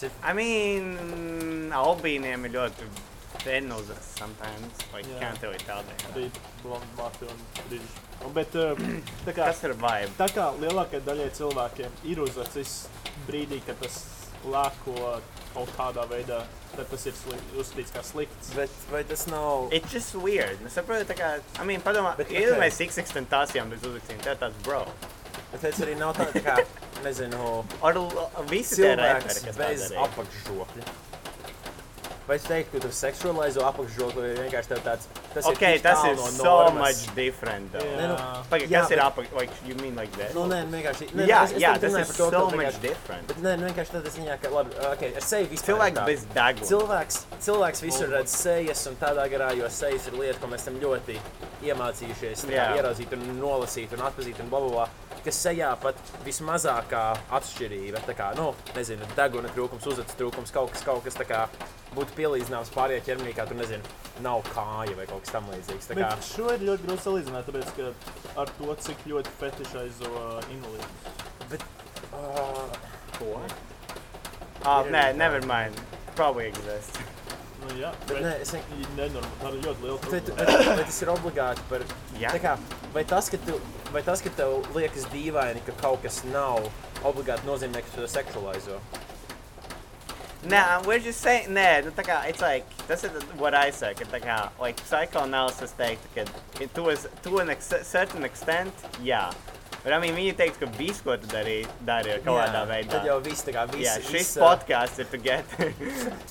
B: Ir
C: I mean, albīniem ir ļoti thin sometimes. Like,
A: Jā.
C: can't tell them.
A: Arī blondi mati un brīži. Bet uh, tā kā,
C: Kas ir vibe?
A: tā kā lielākajai daļai cilvēkiem ir uzacis brīdī, kad tas lēko kaut kādā veidā, tad tas ir uzskatīts kā slikts.
B: Bet vai tas nav?
C: It's just weird. Es saprotu, tā kā, I mean, padomā,
B: Bet,
C: ir
B: ok.
C: mēs six ekstentācijām bez uzrakstiem, tā tāds bro.
B: Tas arī nav tā, tā kā, nezinu,
C: Ar visi
B: cilvēks bez
C: bez apak.
B: apakšžokļa. Vai es teiktu, ka tu seksualizē apakšžokli, vai vienkārši tev tāds - tas
C: Ok,
B: ir
C: tas ir
B: no
C: so
B: normas?
C: much different though.
B: Nē, nu,
C: Pagaid,
B: Jā,
C: kas ir
B: bet-
C: apak, like, you mean like this?
B: Nu, nē, nu, vienkārši. Nē,
C: jā,
B: es, es
C: jā, tas ir
B: to,
C: so much different.
B: Bet nē, nu, vienkārši tādā ziņā, ka labi, ok, ar seju vispār. ir
C: Cilvēks bez deguna.
B: Cilvēks, cilvēks visur redz sejas, un tādā garā, jo sejas ir lieta, ko mēs esam ļoti iemācījušies ieraudzīt, un nolasīt, un atpazīt, un bla, bla, bla. Kas sejā pat vismazākā atšķirība, tā kā, nu, nezinu, deguna trūkums, uzvedas trūkums, kaut kas, kaut kas tā kā būtu pielīdzināms pārējai ķermenī, kā tur, nezinu, nav kāja vai kaut kas tam līdzīgs. Tā kā,
A: Bet šo ir ļoti grūti salīdzināt, tāpēc, ka ar to, cik ļoti fetišaizo uh, invalīdus.
B: uh,
C: Ko? Ah,
B: Ir
C: nē, never mind. Probably exists.
A: Nu, jā,
B: Bet
A: bet
B: nē, es ne-
A: nenormāli. Tā ir ļoti liela
B: Bet,
A: problēma.
B: bet, vai tas ir obligāti par
C: Jā.
B: Kā, vai, tas, ka tu, vai tas, ka tev liekas dīvaini, ka kaut kas nav obligāti nozīmē, ka tu to seksualizē?
C: Nah, we're just saying, nē, nu tā kā, it's like, tas ir what I say, ka tā kā, like, psychoanalysis teiktu, ka it- to, is, to an ex certain extent, jā. Bet, I mean, viņi teikt, ka viss, ko tu darī, dari kaut kādā veidā.
B: Tad jau viss tā kā viss.
C: Yeah, šis
B: viss,
C: podcasts ir to get,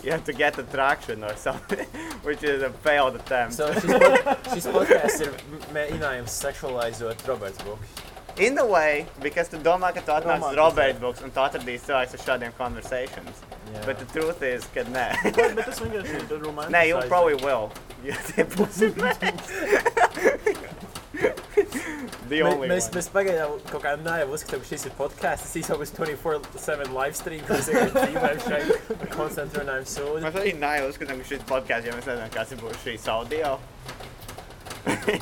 C: you have to get attraction or something, which is a failed attempt.
B: So šis, pod, šis podkāsts ir mēģinājums seksualizēt Roberts Buks.
C: In a way, because tu domā, ka tu atnāc uz
A: Romantizē.
C: Robert Books un tu atradīsi cilvēks ar šādiem conversations.
B: Jā.
C: But the truth is, ka nē.
A: Bet, bet tas vienkārši ir romantiski.
C: Nē, you probably will. Ja tie būs The only
B: mēs,
C: one.
B: mēs pagaidām kaut kā nevaram uzskatīt, ka šis ir podkāsts. Īstenībā būs 24-7 live stream, kas ir dzīvojam šeit konstantu runājumu sūdu.
C: Mēs arī neuzskatām, ka šis podkāsts, ja mēs nezinām, kāds būs šīs audio.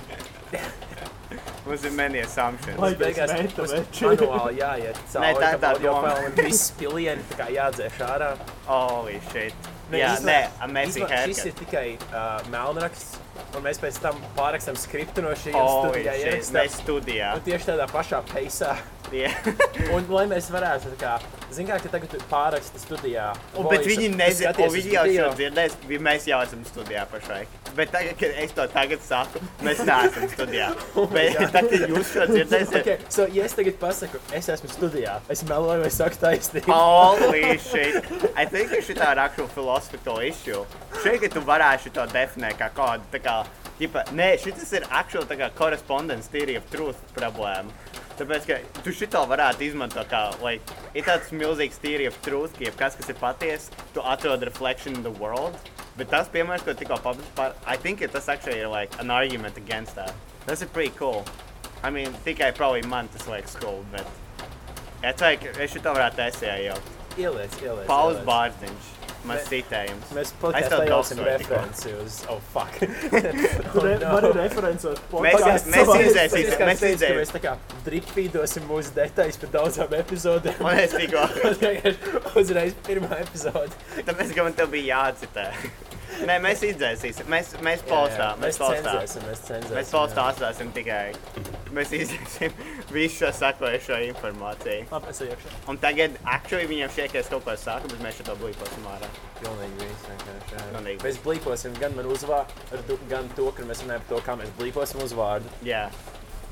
C: Mums ir many assumptions.
A: Lai-
B: beigās būs manuāli jāiet
C: Nē,
B: cauri
C: tā ir tā doma.
B: un viss pilieni tā kā jādzēš ārā.
C: Holy shit.
B: Nē,
C: nē, amazing
B: īstenībā Šis ir
C: haircut.
B: tikai uh, melnraksts, un mēs pēc tam pārrakstam skriptu no šī
C: Holy
B: studijā
C: shit.
B: ierakstām.
C: Mēs studijā.
B: Un tieši tādā pašā peisā.
C: Yeah.
B: Un, lai mēs varētu, tā kā, zin kā, ka tagad tu pārraksti studijā.
C: Un, bet viņi nezina,
B: uz
C: viņi jau dzirdēs, vi- mēs jau esam studijā pašlaik. Bet tagad, kad es to tagad saku, mēs neesam studijā.
B: Oh
C: Bet tad, kad jūs šo dzirdēsiet,
B: Okay, so, ja es tagad pasaku, es esmu studijā, es meloju vai saku taisnību.
C: Holy shit! I think ka šitā ir actual philosophical issue. Šeit, ka tu varētu to definēt kā kādu, tā kā, ģipa, nē, šitas ir actual, tā kā, correspondence theory of truth problēma. Tāpēc, ka tu šito varētu izmantot kā, like, ir tāds milzīgs theory of truth, ka jebkas, kas ir patiesa, tu atrod reflection in the world. Bet tas, piemēram, ko tikko pabeidz par, I think ka tas actually ir, like, an argument against that. Tas ir pretty cool. I mean, tikai probably man tas liekas cool, bet... Es ka es šito varētu esē jau.
B: Ieliec, ieliec.
C: Pauls
B: ieliec.
C: Bārtiņš. Maz citējums.
B: Mēs
C: Es
B: podkāstā
C: tev
B: ieliksim
C: dosoju tikko.
B: referenci uz, oh, fuck. Oh,
A: re-
B: no.
A: var referencēt
C: Mēs-
A: podcastu
C: mēs
A: savā-
C: izdzēsim- mēs izdzēsim.
B: mēs tā kā dripfīdosim mūsu detaļas par daudzām epizodēm.
C: Un es tikko,
B: Uzreiz pirmā epizode.
C: tāpēc, ka man tev bija jācitē. Nē, mēs izdzēsīsim. Mēs, mēs postā,
B: Mēs
C: mēs postā.
B: cenzēsim, mēs cenzēsim.
C: Mēs postā atstāsim tikai. Mēs izdzēsim visu šo sakojušo informāciju.
A: Labi, es iekšā.
C: Un tagad, actually, viņiem šķiet, ka es kaut ko saku, bet mēs šo blīposim ārā.
B: Pilnīgi viss vienkārši.
C: Pilnīgi
B: Mēs blīposim gan man uzvārdu, gan to, ka mēs runājam par to, kā mēs blīposim uzvārdu.
C: Jā.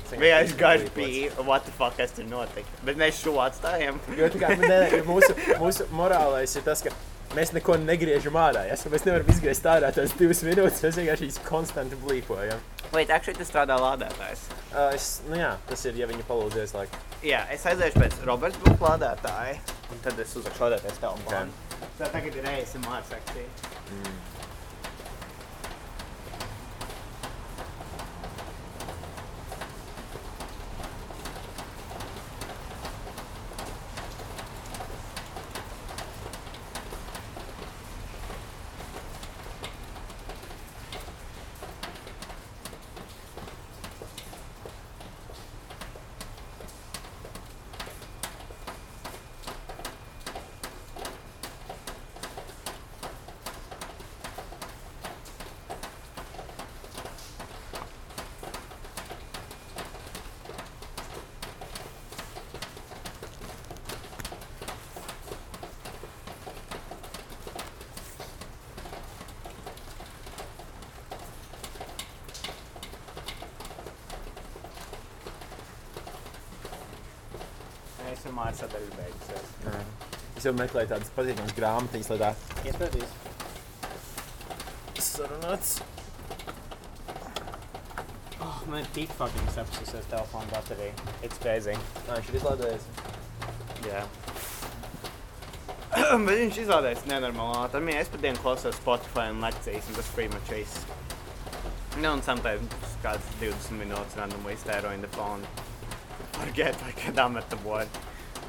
B: Tas
C: Vienkārši
B: blīpots.
C: bija, what the fuck, kas tur notika. Bet mēs šo atstājam.
B: Jo kā nē, nē, mūsu, mūsu morālais ir tas, ka mēs neko negriežam ārā. Ja? Mēs nevaram izgriezt ārā tās divas minūtes, mēs vienkārši viņas konstanti blīpojam.
C: Vai actually tas strādā lādētājs?
B: Uh, es, nu jā, tas ir, ja viņi palūdzēs, like,
C: Jā, es aiziešu pēc Roberts Buļbuļs lādētāja. Un tad es uzrakstu lādētājs telefonu. Tā tagad ir ASMR sekcija. Māra sadaļa beigusies.
B: Jā. Es jau meklēju tādas patīkamas grāmatiņas, lai tā
C: Iespējams.
B: sarunāts.
C: Oh, man ir tik fucking sapsusies telefona baterija. It's crazy.
B: Nā, viņš ir izlādējies.
C: Jā. Bet viņš izrādās nenormāli ātri. I mean, es pat dienu klausos Spotify un lekcijas, un tas pretty much viss. Nu, un sometimes kāds 20 minūtes randomly iztēroju in the phone. Forget, like, kad I'm at the board.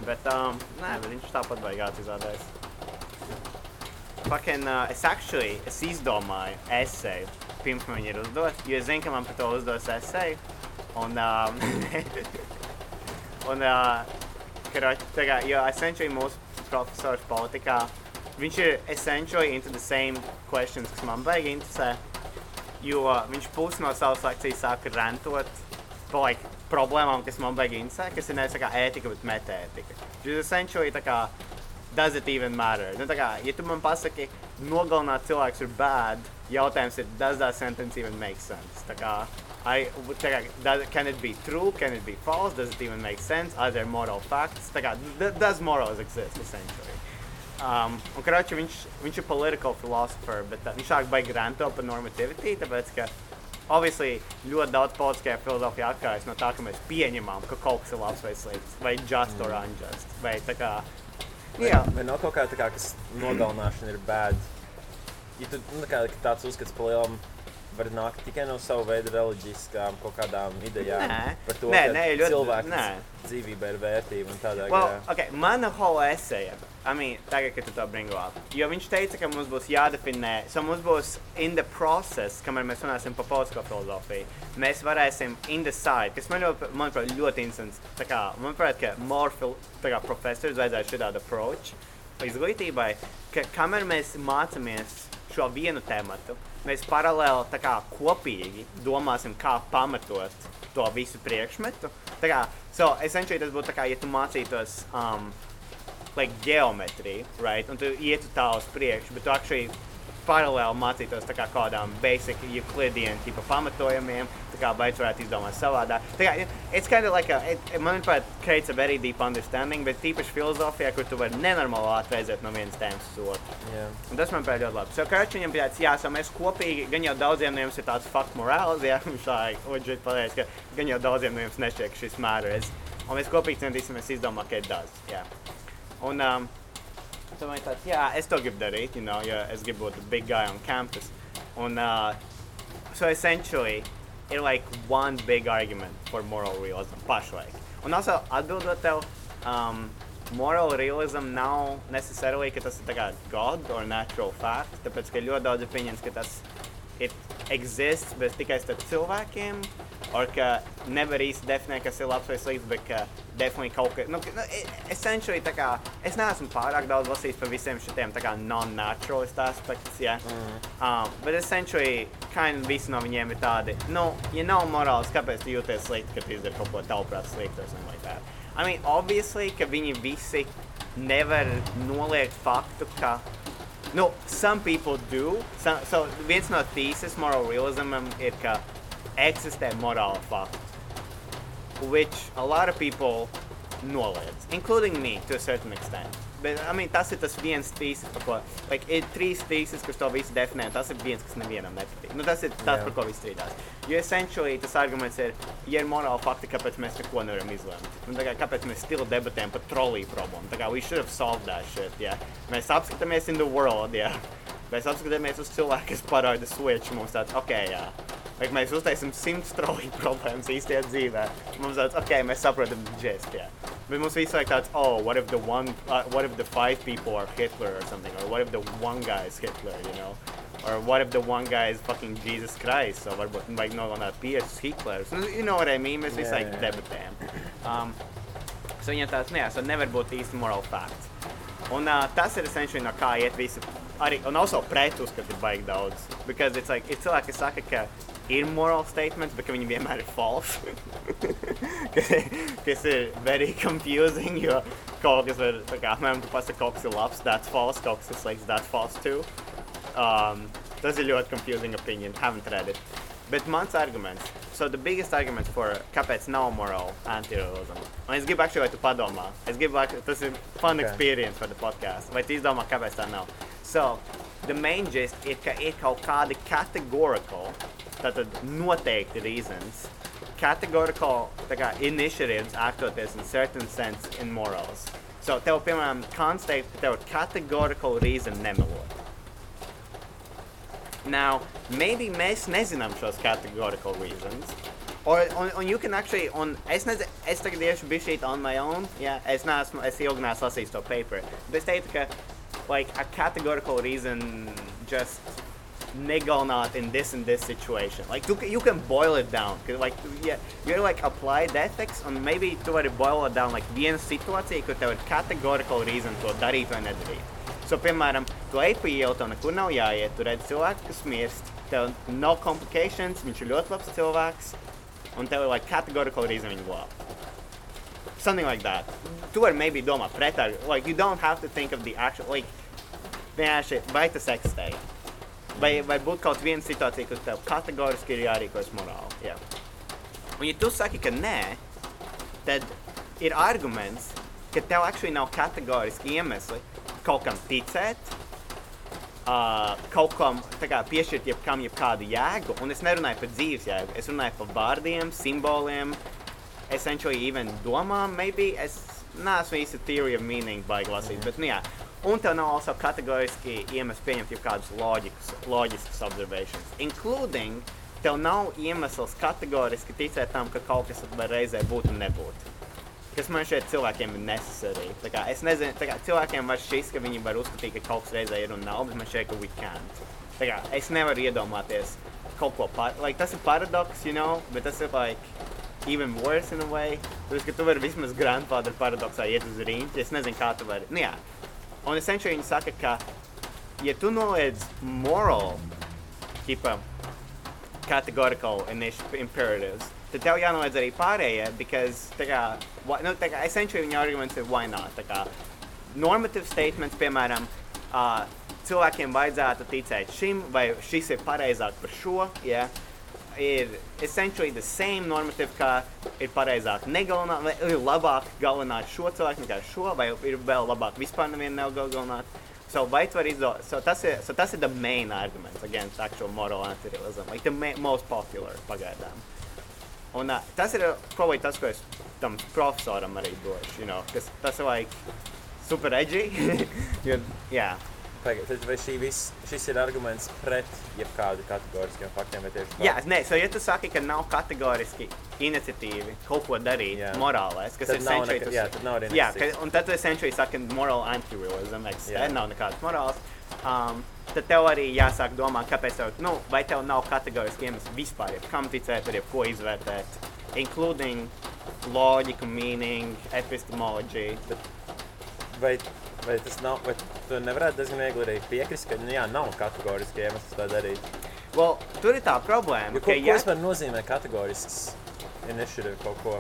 C: Bet, um, nē, bet viņš tāpat baigās izrādās. Fucking, uh, es actually, es izdomāju esēju, pirms man viņi ir uzdot, jo es zinu, ka man par to uzdos esēju. Un, um, un, uh, karoči, kā, jo essentially mūsu profesors politikā, viņš ir essentially into the same questions, kas man baigi interesē, jo viņš pusi no savas lekcijas sāka rentot par like, problēmām, kas man baigi interesē, kas ir nevis tā ētika, bet metētika. Ir essentially tā kā, does it even matter? Nu, tā kā, ja tu man pasaki, nogalināt cilvēks ir bad, jautājums ir, does that sentence even make sense? Tā kā, I, tā kā, does, can it be true? Can it be false? Does it even make sense? Are there moral facts? Tā kā, does morals exist, essentially? Um, un, karoči, viņš, viņš ir political philosopher, bet uh, viņš sāk baigi rantot par normativity, tāpēc, ka, obviously, ļoti daudz politiskajā filozofijā atkarīgs no tā, ka mēs pieņemam, ka kaut kas ir labs vai slikts, vai just or unjust, vai tā kā, jā,
B: Vai nav kaut kā tā, kā, kas nogalināšana ir bad? Ja tu, nu, tā kā, ka tāds uzskats par lielu var nākt tikai no sava veida reliģiskām kaut kādām idejām
C: Nē.
B: par to,
C: Nē,
B: ka
C: nē, ļoti-
B: cilvēka
C: nē.
B: dzīvība ir vērtība un tādā
C: Well,
B: garā.
C: okay, mana whole essay, I mean, tagad, kad tu to bring up, jo viņš teica, ka mums būs jādefinē, so mums būs in the process, kamēr mēs runāsim par politisko filozofiju, mēs varēsim indecide, kas man ļoti, manuprāt, ļoti interesants. Tā kā, manuprāt, ka more fil, tā kā profesors vajadzētu šādu approach izglītībai, ka kamēr mēs mācāmies šo vienu tematu, mēs paralēli kā kopīgi domāsim, kā pamatot to visu priekšmetu. Tā kā, so, essentially tas būtu tā kā, ja tu mācītos um, like geometriju, right? Un tu ietu tālu uz priekšu, bet tu actually paralēli mācītos kā kādām basic Euclidean tipa pamatojumiem, kā baigs varētu izdomāt savādāk. Tā kā, it's kind of like a, it, manuprāt, creates a very deep understanding, bet tīpaši filozofijā, kur tu vari nenormāli atreizēt no vienas tēmas uz otru.
B: Jā.
C: Un tas man bija ļoti labi. So, Karč viņam bija tāds, jā, so mēs kopīgi, gan jau daudziem no jums ir tāds fuck morāls, jā, viņš tā, oģīt pateiks, ka gan jau daudziem no jums nešķiet, ka šis mērs. Un mēs kopīgi centīsimies izdomāt, ka it does, jā. Un, um, tad man ir tāds, jā, es to gribu darīt, you know, jo es gribu būt big guy on campus. Un, uh, so essentially, ir like one big argument for moral realism pašlaik. Un also, atbildot tev, um, moral realism nav necessarily, ka tas ir kā God or natural fact, tāpēc, ka ļoti daudz ir pieņems, ka tas it exists, bet tikai starp cilvēkiem, or ka nevar īsti definēt, kas ir labs vai slikts, bet ka definitely kaut kas, nu, ka- nu, e- essentially, tā kā, es neesmu pārāk daudz lasījis par visiem kā non-naturalist aspektus, jā. Um, bet essentially, kind of visi no viņiem ir tādi, nu, ja nav morāls, kāpēc tu jūties slikti, kad tu izdari kaut ko tavuprāt sliktu or something like that. I mean, obviously, ka viņi visi nevar noliegt faktu, ka No, some people do. Some, so viens no thesis moral realismam ir, ka eksistē morāla fakti, which a lot of people noliedz, including me to a certain extent. Bet, I mean, tas ir tas viens thesis, par ko, like, ir trīs thesis, kas to visu definē, tas ir viens, kas nevienam nepatīk. Nu, tas ir tas,
B: Jā.
C: par ko viss strīdās. Jo essentially tas arguments ir, ja ir morāla fakti, kāpēc mēs neko nevaram izlemt. Un, kā, kāpēc mēs stilu debatējam par trolīju problēmu. Tā kā we should have solved that shit, yeah. Mēs apskatāmies in the world, yeah. Mēs apskatāmies uz cilvēku, kas parāda switch, mums tāds, ok, jā. Like, mēs uztaisām simts trolīju problēmas īstajā dzīvē. Mums tāds, ok, mēs saprotam gist, jā. Bet mums visu laiku tāds, oh, what if the one, uh, what if the five people are Hitler or something? Or what if the one guy is Hitler, you know? Or what if the one guy is fucking Jesus Christ? So varbūt vajag nogalināt piecus Hitlers. Nu, You know what I mean? Mēs visu
B: Jā,
C: laiku
B: jā.
C: debatējam. Um, so viņam tāds, nu jā, so nevar būt īsti moral facts. Un uh, tas ir essentially no kā iet visi. Arī, un also pret uzskati ir baigi daudz. Because it's like, ir cilvēki, kas saka, ka ir moral statements, bet viņi vienmēr ir false. Ka- kas ir very confusing, jo kaut kas var, tā kā, tu pasaki, kaut kas ir labs, that's false, kaut kas ir slikts, that's false too. Um, tas ir ļoti confusing opinion, haven't read it. Bet mans arguments, so the biggest argument for kāpēc nav moral anti-realism. Un es gribu actually, lai tu padomā. Es gribu, lai tas ir fun
B: Okay.
C: experience for the podcast. Vai tu izdomā, kāpēc tā nav? So, the main gist ir, ka ir kaut kādi categorical, tātad noteikti reasons, categorical tā kā, initiatives actoties in certain sense in morals. So, tev, piemēram, konstatēt, ka tev ir categorical reason nemelot. Now, maybe mēs nezinām šos categorical reasons. Or, un, un you can actually, un es nezinu, es tagad iešu bišķīt on my own, yeah, es neesmu, es ilgi neesmu lasījis to paper, bet es teiktu, ka, like, a categorical reason just negalināt in this and this situation. Like, you, you can boil it down, like, yeah, you're like applied ethics, un maybe tu vari boil it down, like, viena situācija, kur tev ir categorical reason to darīt vai nedarīt. So, piemēram, tu ej pa ielu, tev nekur nav jāiet, tu redz cilvēku, kas mirst, tev nav complications, viņš ir ļoti labs cilvēks, un tev ir like categorical reason viņu glābt. Something like that. Tu vari maybe domāt pretā, like you don't have to think of the actual, like, vienkārši, vai tas eksistē. Vai, vai būtu kaut viena situācija, kur tev kategoriski ir jārīkojas morāli. Yeah. Un ja tu saki, ka nē, tad ir arguments, ka tev actually nav kategoriski iemesli kaut kam ticēt, uh, kaut kam kā, piešķirt jebkam jebkādu jēgu. Un es nerunāju par dzīves jēgu, es runāju par vārdiem, simboliem, essentially even domām, maybe. Es neesmu īsti theory of meaning baigi lasīt, bet nu jā. Un tev nav also kategoriski iemesls pieņemt loģiskus, loģiskus observations, including tev nav iemesls kategoriski ticēt tam, ka kaut kas var reizē būt un nebūt. Kas man šeit cilvēkiem ir necessary. Tā kā, es nezinu, tā kā cilvēkiem var šis, ka viņi var uzskatīt, ka kaut kas reizē ir un nav, bet man šeit, ka we can't. Tā kā, es nevaru iedomāties kaut ko par... Like, tas ir paradoks, you know, bet tas ir like even worse in a way. Tāpēc, ka tu vari vismaz grandfather paradoksā iet uz rīņķi, es nezinu, kā tu vari. Nu jā. Un essentially viņi saka, ka ja tu noliedz moral, tipa, categorical initi- imperatives, tad tev jānoliedz arī pārējie, because, tā kā, why, nu, kā, essentially viņa arguments ir why not, tā kā, normative statements, piemēram, uh, cilvēkiem vajadzētu ticēt šim, vai šis ir pareizāk par šo, ja, ir essentially the same normative, kā ir pareizāk negalināt, vai ir labāk galināt šo cilvēku nekā šo, vai ir vēl labāk vispār nevienu negalināt. So, vai tu vari izdot, so tas ir, so tas ir the main arguments against actual moral anti-realism, like the ma most popular pagaidām. Un uh, tas ir probably tas, ko es tam profesoram arī došu, you know, kas tas ir like super edgy, jo, jā.
B: Pagaid, tad vai šī vis, šis ir arguments pret jebkādu kategoriskiem faktiem
C: Jā, nē, so, ja tu saki, ka nav kategoriski iniciatīvi kaut ko darīt
B: Jā.
C: morālais, kas
B: Tad
C: ir
B: neka-
C: tas-
B: jā, tad nav arī
C: Jā, ka, un tad tu essentially saki moral anti-realism, eksistē,
B: Jā.
C: nav nekādas morāls. Um, tad tev arī jāsāk domāt, kāpēc tev, nu, vai tev nav kategoriski iemesli vispār, ja kam ticēt, vai ko izvērtēt, including logiku, meaning, epistemology.
B: Vai, vai tas nav, vai tu nevarētu diezgan viegli arī piekrist, ka, nu jā, nav kategoriski iemesls tā darīt?
C: Well, tur ir tā problēma,
B: Jo, ko,
C: ka
B: ko
C: ja,
B: vispār nozīmē kategorisks initiative kaut ko?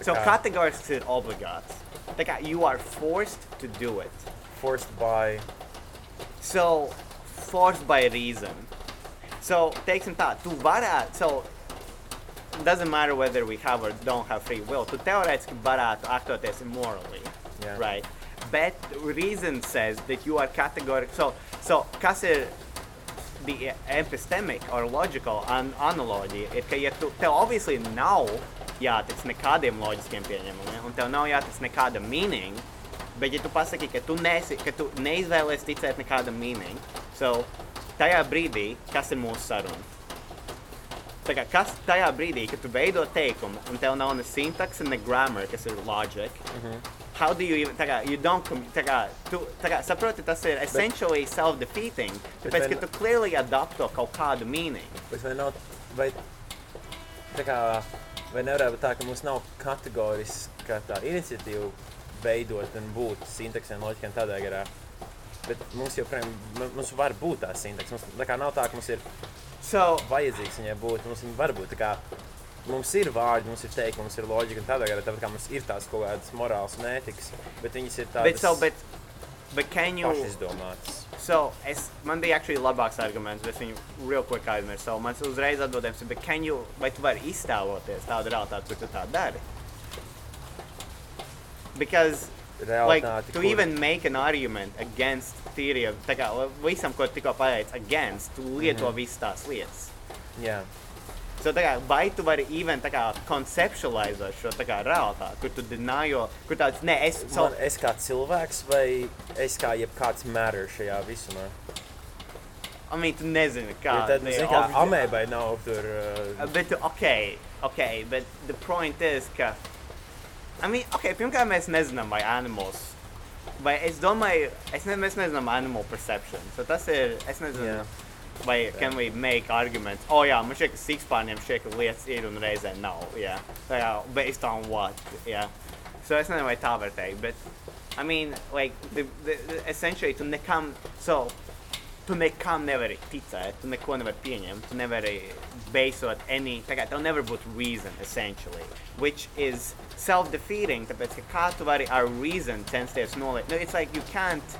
B: Tā
C: so
B: kā
C: kategorisks ir obligāts. Tā kā you are forced to do it.
B: Forced by,
C: So, forced by reason. So, teiksim tā, tu varētu, so, doesn't matter whether we have or don't have free will, tu teorētiski varētu aktoties immorally,
B: Jā.
C: right? But reason says that you are categorical, so, so, kas ir the epistemic or logical an analoģija, ir, ka ja tu, tev obviously nav jātic nekādiem loģiskiem pieņēmumiem, un tev nav jātic nekāda meaning, Bet, ja tu pasaki, ka tu, nesi, ka tu neizvēlies ticēt nekādam meaning, so tajā brīdī, kas ir mūsu saruna? Kā, kas tajā brīdī, kad tu veido teikumu, un tev nav ne sintakse, ne grammar, kas ir logic, mm -hmm. how do you even, tā kā, you don't, tā kā, tu, tā kā, saproti, tas ir essentially self-defeating, tāpēc, ka tu clearly adapto kaut kādu meaning.
B: bet vai nav, vai, tā kā, vai nevarētu būt tā, ka mums nav kategoriska tā iniciatīva veidot un būt sintaksēm, loģikiem tādā garā? Bet mums joprojām, mums var būt tā sintakse. Mums tā kā nav tā, ka mums ir
C: So,
B: vajadzīgs viņai būt. Mums viņa var būt. Tā kā Mums ir vārdi, mums ir teikumi, mums ir loģika, un tādā garā tāpat kā mums ir tās kaut kādas morāls un ētikas, bet viņas ir
C: bet,
B: tādas
C: so, bet, but can you,
B: pašizdomātas.
C: So, es, man bija actually labāks arguments, bet viņu real quick aizmirsu. So, mans uzreiz atbildējums ir, bet can you, vai tu vari iztēloties tādu realitāti, kur tu tā dari? Because, like,
B: Realitāte,
C: to
B: kur-
C: even make an argument against theory of, tā kā, visam, ko tikko pateici, against, tu lieto
B: Mhm.
C: visas tās lietas.
B: Jā,
C: So, tā kā, vai tu vari even tā kā conceptualizēt šo tā kā realitāti, kur tu dinājo, kur tāds, ne, es, so,
B: Man, es kā cilvēks vai es kā jebkāds matter šajā visumā?
C: I mean, tu nezini, kā.
B: Ja tad, zini, kā amēbai nav tur...
C: Uh, Bet, ok, ok, but the point is, ka. I mean, ok, pirmkārt, mēs nezinām, vai animals. Vai es domāju, es ne, mēs nezinām animal perception. So tas ir, es nezinu,
B: Jā.
C: vai can we make arguments. O jā, man šķiet, ka sikspārniem šķiet, ka lietas ir un reizē nav. Jā, tā kā, based on what. Jā. So es nezinu, vai tā var teikt, bet, I mean, like, the, the, the, essentially, tu nekam, so, tu nekam nevari ticēt, tu neko nevari pieņemt, tu nevari basot any, tā kā tev nevar būt reason, essentially, which is self-defeating, tāpēc, ka kā tu vari ar reason censties noliekt, no, it's like you can't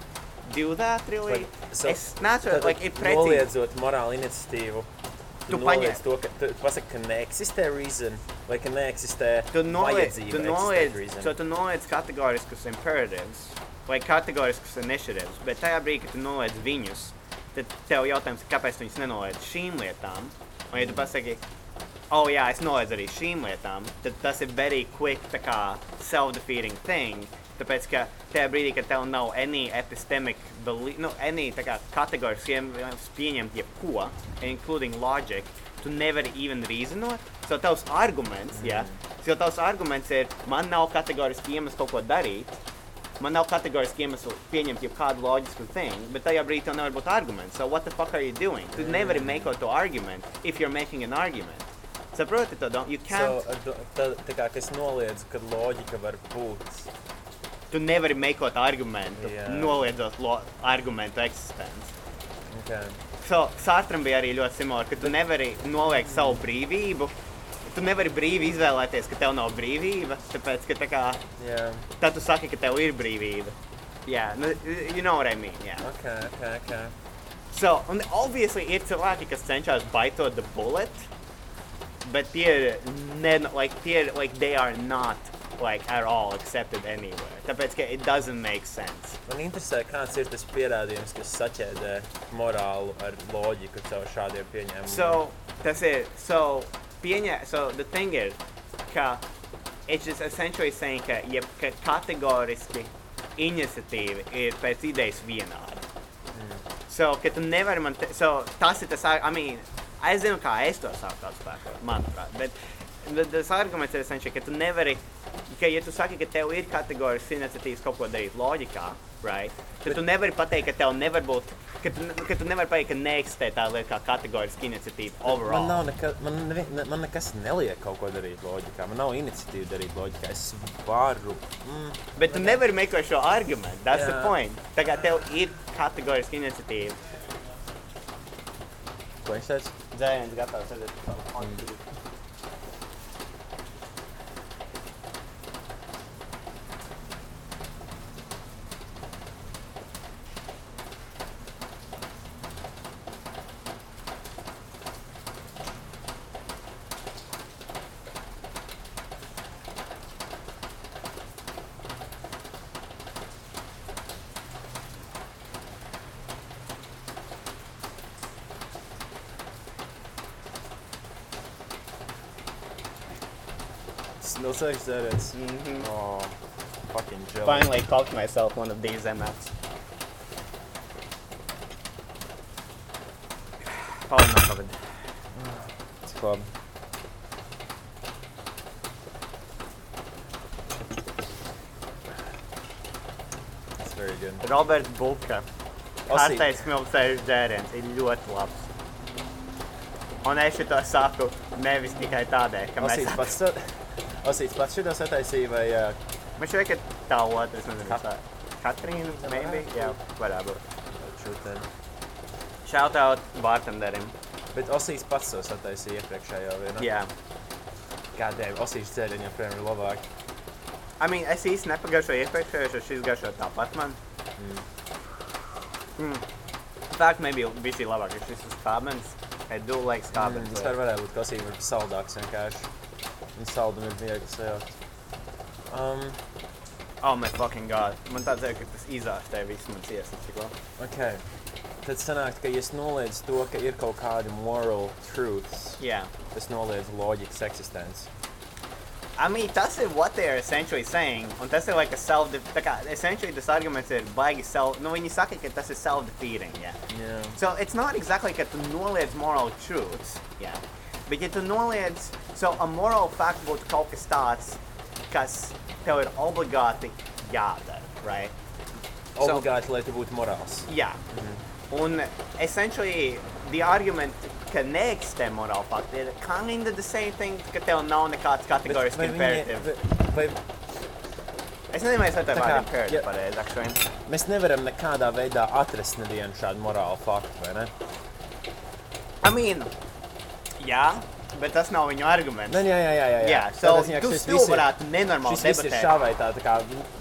C: do that, really.
B: Like, so-
C: es nesaprotu,
B: tad
C: like, ir precīzi.
B: Noliedzot morālu iniciatīvu.
C: Tu
B: noliedz to, ka tu pasaki, ka neeksistē reason vai ka neeksistē
C: Tu noliec,
B: vajadzība
C: tu noliec,
B: reason.
C: so tu noliec kategoriskus imperatives vai kategoriskus initiatives, bet tajā brīdī, kad tu noliec viņus, tad tev jautājums, kāpēc tu viņus nenoliec šīm lietām. Un ja tu pasaki, oh jā, es noliedzu arī šīm lietām, tad tas ir very quick, tā kā self-defeating thing. Tāpēc, ka tajā brīdī, kad tev nav any epistemic, nu, any kategoriski pieņemt jebko, including logic, tu nevari even reasonot. So tavs arguments, jā, jo tavs arguments ir, man nav kategoriski iemesls kaut ko darīt, man nav kategoriski iemesli pieņemt jebkādu loģisku thing, bet tajā brīdī tev nevar būt arguments. So what the fuck are you doing? Tu nevari makot to argument if you're making an argument. Saproti to, don't, you can't,
B: So, do- tā, tā kā es noliedzu, ka loģika var būt.
C: tu nevari makot argumentu,
B: Jā.
C: noliedzot lo, argumentu eksistenci.
B: Okay.
C: So, Sārtram bija arī ļoti simulāri, ka tu nevari noliegt savu brīvību. Tu nevari brīvi izvēlēties, ka tev nav brīvība, tāpēc, ka tā kā,
B: Jā,
C: tad tu saki, ka tev ir brīvība. Jā, nu, you know what I mean, jā.
B: ok, ok, ok.
C: So, un obviously ir cilvēki, kas cenšas baitot the bullet, bet tie ir, ne, like, tie ir, like, they are not, like, at all accepted anywhere. Tāpēc, ka it doesn't make sense.
B: Man interesē, kāds ir tas pierādījums, kas saķēdē morālu ar loģiku caur šādiem pieņēmumiem.
C: So, tas ir, so, pieņē, so, the thing is, ka it's just essentially saying, ka, jeb, ka kategoriski iniciatīva ir pēc idejas vienāda. So, ka tu nevari man, te, so, tas ir tas, I mean, es zinu, kā es to saku spēkot, manuprāt, bet, bet tas arguments ir essentially, ka tu nevari, ka, ja tu saki, ka tev ir kategorisks iniciatīvas kaut ko darīt loģikā, right, tad tu nevari pateikt, ka tev nevar būt, ka tu, ka tu nevari pateikt, ka neeksistē tā lieta kā kategoriska iniciatīva overall.
B: Man, nav neka, man, nevi, ne, man nekas neliek kaut ko darīt loģikā. Man nav iniciatīva darīt loģikā. Es varu. Mm,
C: Bet tu nevari meklēt šo argumentu. Tas ir
B: Jā.
C: point. Kā tev ir kategoriska iniciatīva.
B: ko viņš teica?
C: Dzēriens gatavs redzēt savu kontu.
B: Tas milzīgs dzēriens.
C: Mhm.
B: Oh, fucking jelly.
C: Finally cooked myself one of these MFs. Paldies, Covid.
B: Cik labi. That's very good.
C: Roberts Bulka.
B: Osī.
C: Kārtais smiltsēžu dzēriens ir ļoti labs. Un es šo saku nevis tikai tādēļ, ka mēs
B: Osīts pats, sa- Osīts pats šito sataisīja vai uh,
C: Man šķiet, ka tā otra, es nezinu,
B: Kat-
C: tā Katrīna, maybe? Varētu būt.
B: šūtēm?
C: Shout out bartenderim.
B: Bet Osīts pats to sataisīja iepriekšējo vienu.
C: Jā.
B: Kādēļ Osīts dzēriņa joprojām ir labāk?
C: I mean, es īsti nepagaišoju iepriekšējo, jo šis garšo tāpat man. Mm. fact, maybe visi labāk, ka šis ir skābens. I do like
B: Mm,
C: skābens.
B: Vispār varētu būt kosīgi, varbūt saldāks vienkārši. Un saldum ir viegli sajaukt. Um,
C: Oh my fucking god. Man tāds ir, ka tas izārstē visu man ciesas tikko.
B: ok. Tad sanāk, ka es noliedzu to, ka ir kaut kādi moral truths,
C: Jā.
B: tas noliedz loģikas eksistenci.
C: I mean, tas ir what they are essentially saying, un tas ir like a self, tā kā, essentially tas arguments ir baigi self, nu viņi saka, ka tas ir self-defeating, jā.
B: Jā.
C: So it's not exactly ka tu noliedz moral truths, jā. Bet ja tu noliedz, so a moral fact būtu kaut kas tāds, kas tev ir obligāti jādara, right? So-
B: Obligāti, lai tu būtu morāls.
C: Jā. Un essentially the argument, ka neeksistē moral fakti, ir kinda the same thing, ka tev nav nekāds kategorisks
B: vai,
C: imperative.
B: vai,
C: Es nezinu, vai
B: Tā ja-
C: pareizi, actually.
B: mēs nevaram nekādā veidā atrast nevienu šādu morālu faktu, vai ne?
C: I mean, jā, bet tas nav viņu arguments.
B: Nē, jā, jā, jā. jā,
C: Jā, so
B: ka
C: tu
B: šis
C: still varētu nenormāli
B: Šis viss ir
C: debatēt.
B: šā vai tā, tā kā,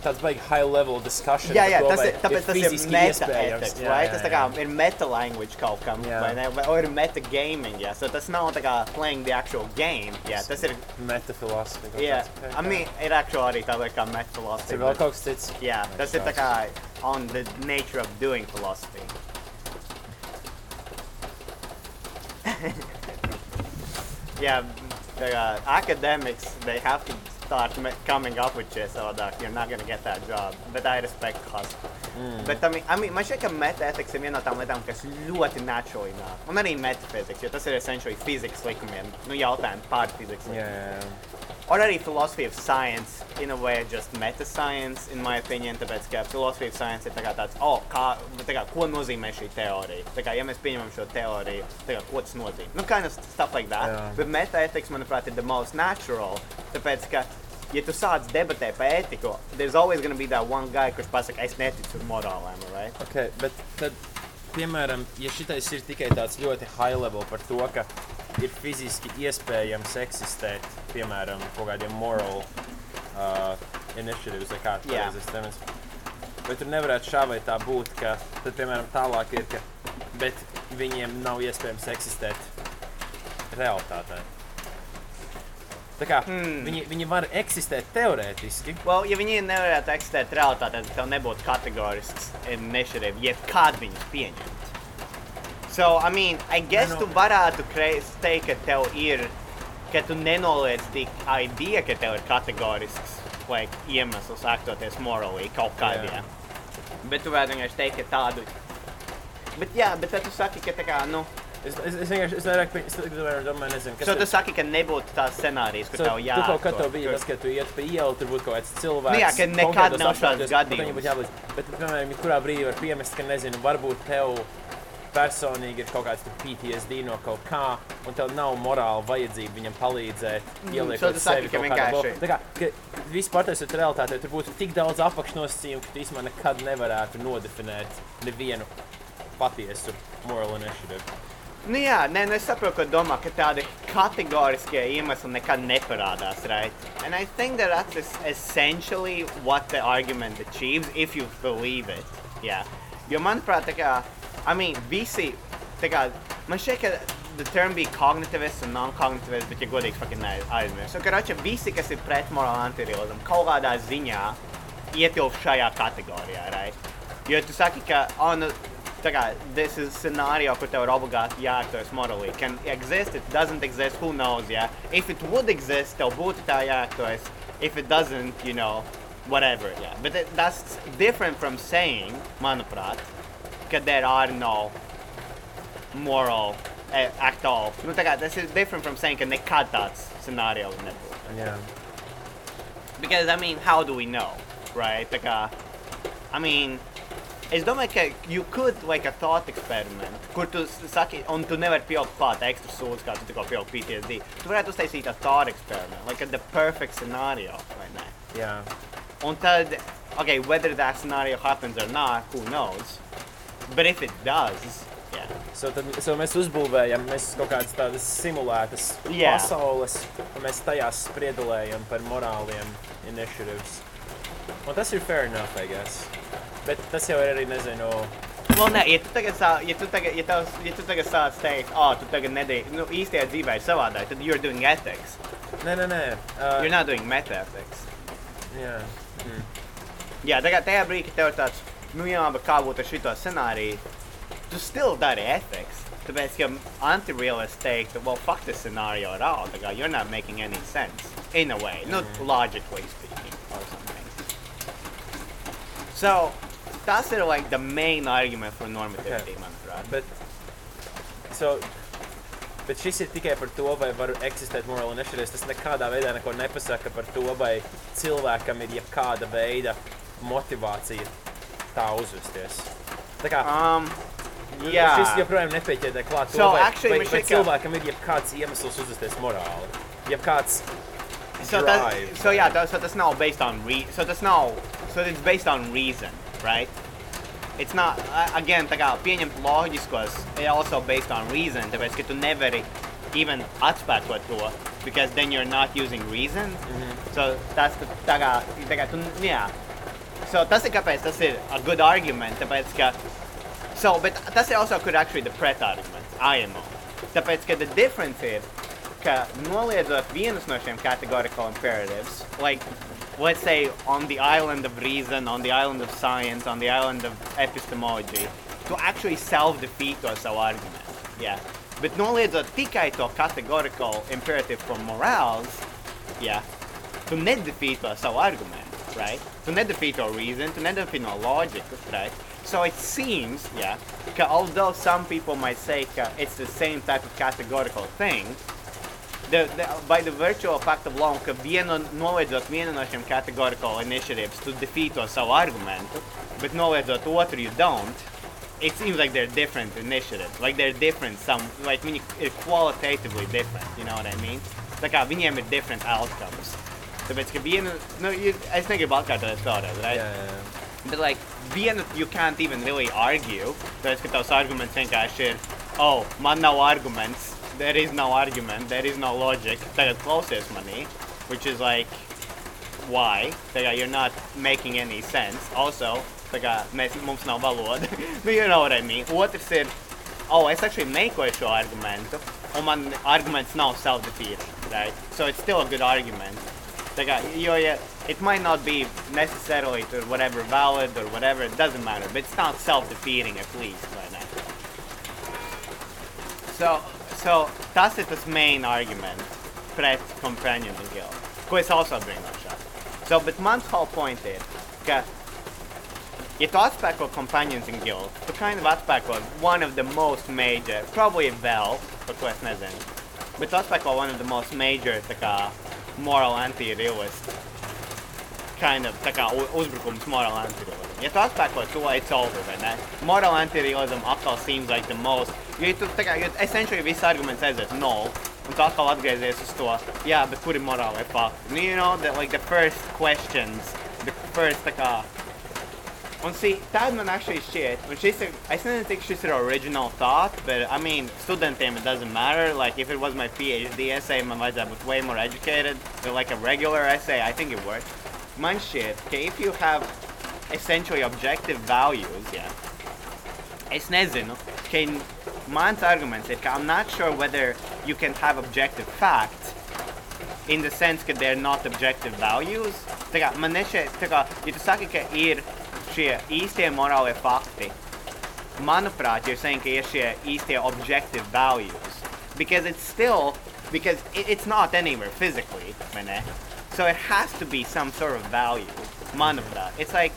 B: tāds baigi high level discussion.
C: Jā, jā,
B: to,
C: tas ir, tāpēc tas ir meta ethics,
B: Jā,
C: right?
B: jā,
C: Tas tā
B: jā.
C: kā ir meta language kaut kam,
B: Jā.
C: vai ne? Vai, or ir meta gaming, jā. So tas nav tā kā playing the actual game, jā. Tas ir,
B: Metafilosofija. kaut
C: jā.
B: kāds.
C: I mean, ir actually arī tāda kā meta
B: Tas
C: philosophy.
B: ir vēl kaut kas cits.
C: Jā, tas ir tā kā on the nature of doing philosophy. yeah, the uh, academics, they have to start coming up with that you're not going to get that job. But I respect hustle. Mm. Bet I mean, I mean, man šķiet, ka metaetiks ir viena no tām lietām, kas ļoti naturally nāk. Un arī metaphysics, jo tas ir essentially fizikas likumiem, nu jautājumi par fizikas likumiem.
B: jā, jā.
C: Or arī philosophy of science, in a way, just meta science, in my opinion, tāpēc, ka philosophy of science ir tā kā tāds, oh, kā, tā kā, ko nozīmē šī teorija? Tā kā, ja mēs pieņemam šo teoriju, tā kā, ko tas nozīmē? Nu, kind of stuff like that.
B: Jā.
C: Bet meta ethics, manuprāt, ir the most natural, tāpēc, ka, ja tu sāc debatē par ētiku, there's always gonna be that one guy, kurš pasaka, es neticu morālēm, right?
B: Okay, bet tad, piemēram, ja šitais ir tikai tāds ļoti high level par to, ka ir fiziski iespējams eksistēt, piemēram, kaut kādiem moral uh, initiatives, vai kā
C: Jā.
B: pareizais termins. Vai tur nevarētu šā vai tā būt, ka tad, piemēram, tālāk ir, ka bet viņiem nav iespējams eksistēt realitātē. Tā kā
C: Hmm.
B: viņi, viņi var eksistēt teorētiski,
C: Well, ja viņi nevarētu eksistēt realitātē, tad tev nebūtu kategorisks initiatīva, jebkad viņus pieņemt. So, I mean, I guess tu varētu teikt, ka tev ir, ka tu nenoliedz tik idea, ka tev ir kategorisks like, iemesls aktoties morāli kaut kādā.
B: Jā.
C: Bet tu varētu vienkārši teikt, ka tādu. Bet jā, bet tad tu saki, ka tā kā, nu,
B: Es, es, es vienkārši es vairāk es vairāk domāju, nezinu, kas
C: so tu saki, ka nebūtu tāds scenārijs, kur
B: So,
C: tev jā.
B: Tu kaut kad tev bija tas, ka tu iet pa ielu, tur būtu kaut kāds cilvēks.
C: Nu jā, ka nekad nav šāds gadījums.
B: Bet, piemēram, kurā brīdī var piemest, ka, nezinu, varbūt tev personīgi ir kaut kāds PTSD no kaut kā, un tev nav morāla vajadzība viņam palīdzēt,
C: Mm,
B: ieliekot
C: saki,
B: sevi
C: ka
B: kaut kādā Tā kā, ka viss pateicoties realitātei, tur būtu tik daudz apakšnosacījumu, ka tu īstenībā nekad nevarētu nodefinēt nevienu patiesu moral initiative.
C: Nu jā, nē, nu es saprotu, ko domā, ka tādi kategoriskie iemesli nekad neparādās, right? And I think that that's es- essentially what the argument achieves, if you believe it. Jā. Jo manuprāt, tā kā, I mean, visi, tā kā, man šķiet, ka the term bija kognitivist un non-kognitivist, bet, ja godīgi, fucking aizmirst. So, karoče, visi, kas ir pret morālu antirealismu, kaut kādā ziņā ietilp šajā kategorijā, right? Jo tu saki, ka, oh, nu, tā kā, this is scenario, kur tev ir obligāti jāaktuēs morally. Can exist, it doesn't exist, who knows, yeah? If it would exist, tev būtu tā jāaktuēs. If it doesn't, you know, whatever, yeah. But it, that's different from saying, manuprāt, ka there are no moral uh, at all. Nu, tā kā, tas ir different from saying, ka nekad tāds scenario nebūtu.
B: Jā.
C: Because, I mean, how do we know, right? Tā kā, I mean, es domāju, ka you could, like, a thought experiment, kur tu s- saki, un tu nevari pieaugt klāt ekstra sūdz, kā tu tikko pieaugt PTSD. Tu varētu uztaisīt a thought experiment, like a the perfect scenario, vai ne?
B: Jā.
C: Un tad, okay, whether that scenario happens or not, who knows? But if it does, yeah.
B: So, tad, so mēs uzbūvējam mēs kaut kādas tādas simulētas
C: Jā.
B: pasaules, un mēs tajās spriedelējam par morāliem initiatives. Un tas ir fair enough, I guess. Bet tas jau ir arī, nezinu,
C: Well, nē, ja tu tagad, sā, ja tu tagad, ja tavs, ja tu tagad sāc teikt, oh, tu tagad nedēļ, nu, īstajā dzīvē ir savādāk, tad you're doing ethics.
B: Nē, nē, nē. Uh,
C: You're not doing meta-ethics.
B: jā.
C: Jā, tagad tajā brīdī, kad tev ir tāds, nu jā, bet kā būtu ar šito scenāriju, tu still dari ethics. Tāpēc, ka anti-realists teiktu, well, fuck this scenario at all. Tā kā, you're not making any sense. In a way. Not logically speaking or something. So, tas ir like the main argument for normativity,
B: Okay.
C: manuprāt.
B: Bet, so, bet šis ir tikai par to, vai var eksistēt morāla nešķirības. Tas nekādā veidā neko nepasaka par to, vai cilvēkam ir jebkāda veida motivācija tā uzvesties. Tā kā
C: Um,
B: šis
C: jā.
B: joprojām nepieķēdē klāt to,
C: So,
B: vai,
C: actually,
B: vai, vai cilvēkam ir jebkāds iemesls uzvesties morāli. Jebkāds
C: So, that,
B: drive,
C: so
B: vai-
C: yeah, that, so that's not based on re. So that's not. So it's based on reason, right? It's not uh, again. Tā kā pieņemt loģiskos, ir also based on reason. Tāpēc, ka tu nevari even atspēkot to, because then you're not using reason. So tas tā tā kā, tā kā tu, jā. So tas ir kāpēc tas ir a good argument, tāpēc ka, so, bet tas ir also could actually the pret argument, IMO. Tāpēc, ka the difference ir, ka noliedzot vienus no šiem categorical imperatives, like, let's say on the island of reason, on the island of science, on the island of epistemology, to actually self-defeat to savu argument. Yeah. Bet noliedzot tikai to categorical imperative from morals, yeah, tu nedefeat to savu argument, right? Tu nedefeat to reason, tu nedefeat no logic, right? So it seems, yeah, ka although some people might say ka it's the same type of categorical thing, the, the, by the virtual fact of law, ka vienu, noliedzot vienu no šiem categorical initiatives, tu defeat to savu argumentu, bet noliedzot otru, you don't, it seems like they're different initiatives. Like they're different, some, like viņi ir qualitatively different, you know what I mean? Tā kā viņiem ir different outcomes. Tāpēc, ka vienu, nu, you, es negribu atkārtoties vēlreiz, right?
B: jā, jā, jā.
C: But like, vienu you can't even really argue. Tāpēc, ka tavs arguments vienkārši ir, oh, man nav arguments, there is no argument, there is no logic, tagad klausies manī, which is like, why? Tā kā you're not making any sense. Also, tā kā mēs, mums nav valoda. nu, you know what I mean. Otrs ir, oh, es actually mekoju šo argumentu, un man arguments nav self-defeating, right? So it's still a good argument. Tā kā, jo, ja, it might not be necessarily to whatever valid or whatever, it doesn't matter, but it's not self-defeating at least, vai ne? So, so tas main argument pret companion guild, ko es also brīnošā. So, but mans whole point ka, ja tu atspēko companions and guild, tu kind of atspēko one of the most major, probably vēl, par ko es nezinu, bet atspēko one of the most major, moral anti-realist kind of tā kā uzbrukums moral anti-realism. Ja tu atspēko to, it's over, vai ne? Moral anti-realism atkal seems like the most, jo tu tā kā, jo essentially viss arguments aiziet null, un tu atkal atgriezies uz to, jā, bet kuri morālai fakti? Nu, you know, that like the first questions, the first tā kā, Un, see, tāda man actually šķiet, un šis ir, es nezinu, cik šis ir original thought, but, I mean, studentiem it doesn't matter, like, if it was my PhD essay, man vajadzētu būt way more educated, but like a regular essay, I think it works. Man šķiet, ka if you have essentially objective values, yeah, es nezinu, ka n- mans arguments ir, ka I'm not sure whether you can have objective facts, in the sense ka they're not objective values. Tā kā man nešķiet, tā kā, ja tu saki, ka ir šie īstie morālie fakti, manuprāt, you're saying ka ir šie īstie objective values. Because it's still, because it, it's not anywhere physically? So it has to be some sort of value, manuprāt. It's like,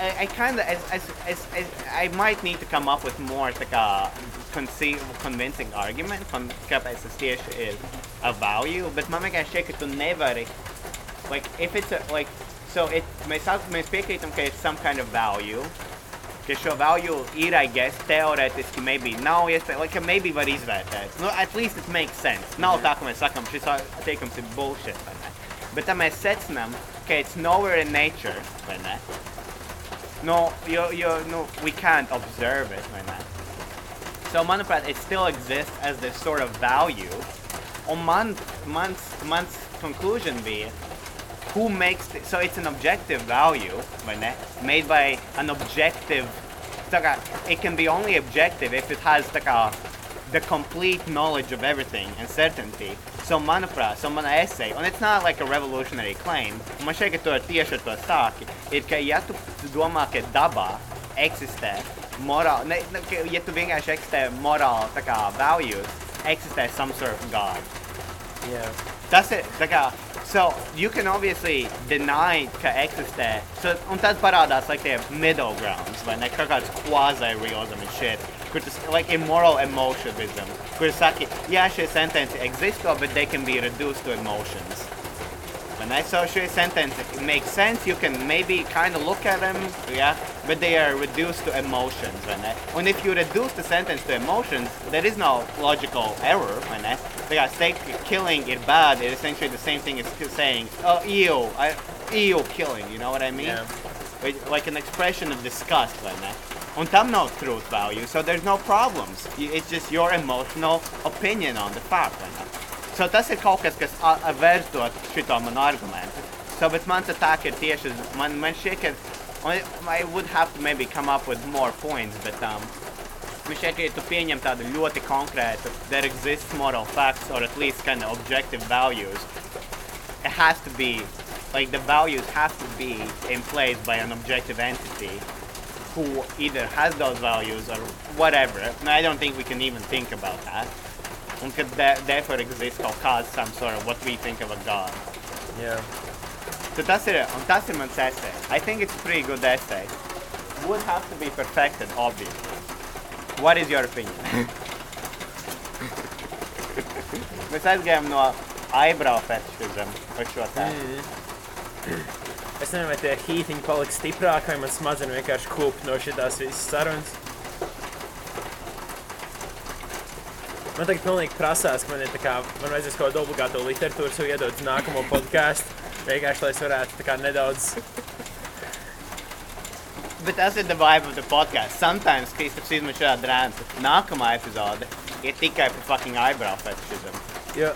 C: I, I, kind of, as, as, as, I might need to come up with more tā kā convincing argument, kon, kāpēc tas tieši ir a value, bet man vienkārši šķiet, ka tu nevari, like, if it's a, like, so it, at- mēs piekrītam, ka it's some kind of value, ka šo value ir, I guess, teorētiski maybe nav iespēja, like, maybe var izvērtēt. Nu, at least it makes sense. Nav tā, ka mēs sakam, šis teikums ir bullshit, vai ne? Bet tā mēs secinām, ka it's nowhere in nature, vai ne? No, you, you, no, we can't observe it, vai ne? So, manuprāt, it still exists as this sort of value. Un man, mans, mans conclusion bija, who makes the, so it's an objective value vai ne? made by an objective tā kā, it can be only objective if it has tā kā, the complete knowledge of everything and certainty. So manuprāt, so mana essay, and it's not like a revolutionary claim, un man šeit, ka tu ar tieši ar to sāki, ir, ka ja tu domā, ka dabā eksistē morāli, ne, ne, ka, ja tu vienkārši eksistē morāli, tā kā values, eksistē some sort of god.
B: Yeah.
C: Tas ir, tā kā, so you can obviously deny, ka eksistē, so, un tad parādās, like, tie middle grounds, vai ne, kaut kāds quasi-realism and shit, kur tas, like, immoral emotionism, kur saki, jā, šie sentenci existo, but they can be reduced to emotions. When I saw šie sentences makes sense, you can maybe kind of look at them, yeah, but they are reduced to emotions, when I, and if you reduce the sentence to emotions, there is no logical error, when I, like, say killing is bad, it's essentially the same thing as saying, oh, ew, I, ew, killing, you know what I mean?
B: Yeah.
C: Like- like an expression of disgust, vai ne? Un tam nav truth value, so there's no problems. It's just your emotional opinion on the fact? So tas ir kaut kas, kas vērstot šito manu argumentu. So, bet mans attack ir tieši, man, man šķiet, ka, I would have to maybe come up with more points, but um, man šķiet, ka ja tu pieņem tādu ļoti konkrētu, there exists moral facts, or at least kind of objective values, it has to be like the values have to be in place by an objective entity who either has those values or whatever. And I don't think we can even think about that. And could there, therefore exist or cause some sort of what we think of a god.
B: Yeah.
C: So tas ir, un tas ir mans essay. I think it's a pretty good essay. Would have to be perfected, obviously. What is your opinion? Mēs aizgājām no eyebrow fetishizm uz šo te.
B: Es nezinu, vai tie hītiņi paliks stiprāki, vai man smadzenes vienkārši kūp no šīs visas sarunas. Man tagad pilnīgi prasās, ka man ir tā kā, man vajadzēs kaut kādu obligāto literatūru sev iedot uz nākamo podkāstu. Vienkārši, lai es varētu tā kā nedaudz.
C: Bet tas ir the vibe of the podcast. Sometimes Kristaps izmet šādu drēmu. Nākamā epizode ir tikai par fucking eyebrow fetishizm.
B: Jo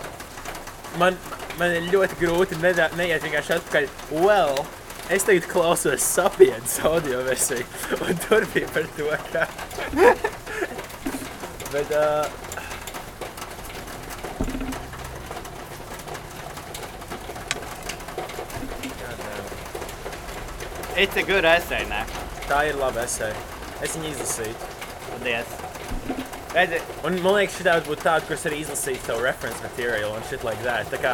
B: man, man ir ļoti grūti neda- neiet vienkārši atpakaļ. Well, es tagad klausos sapiens audio versiju, un tur bija par to, ka. Bet, uh,
C: It's a good essay, ne?
B: tā ir laba esēja. Es viņu izlasīju.
C: Paldies. Redzi,
B: Un man liekas, šī varētu būt tāda, kuras arī izlasīju savu reference materiālu un shit like that. Tā kā,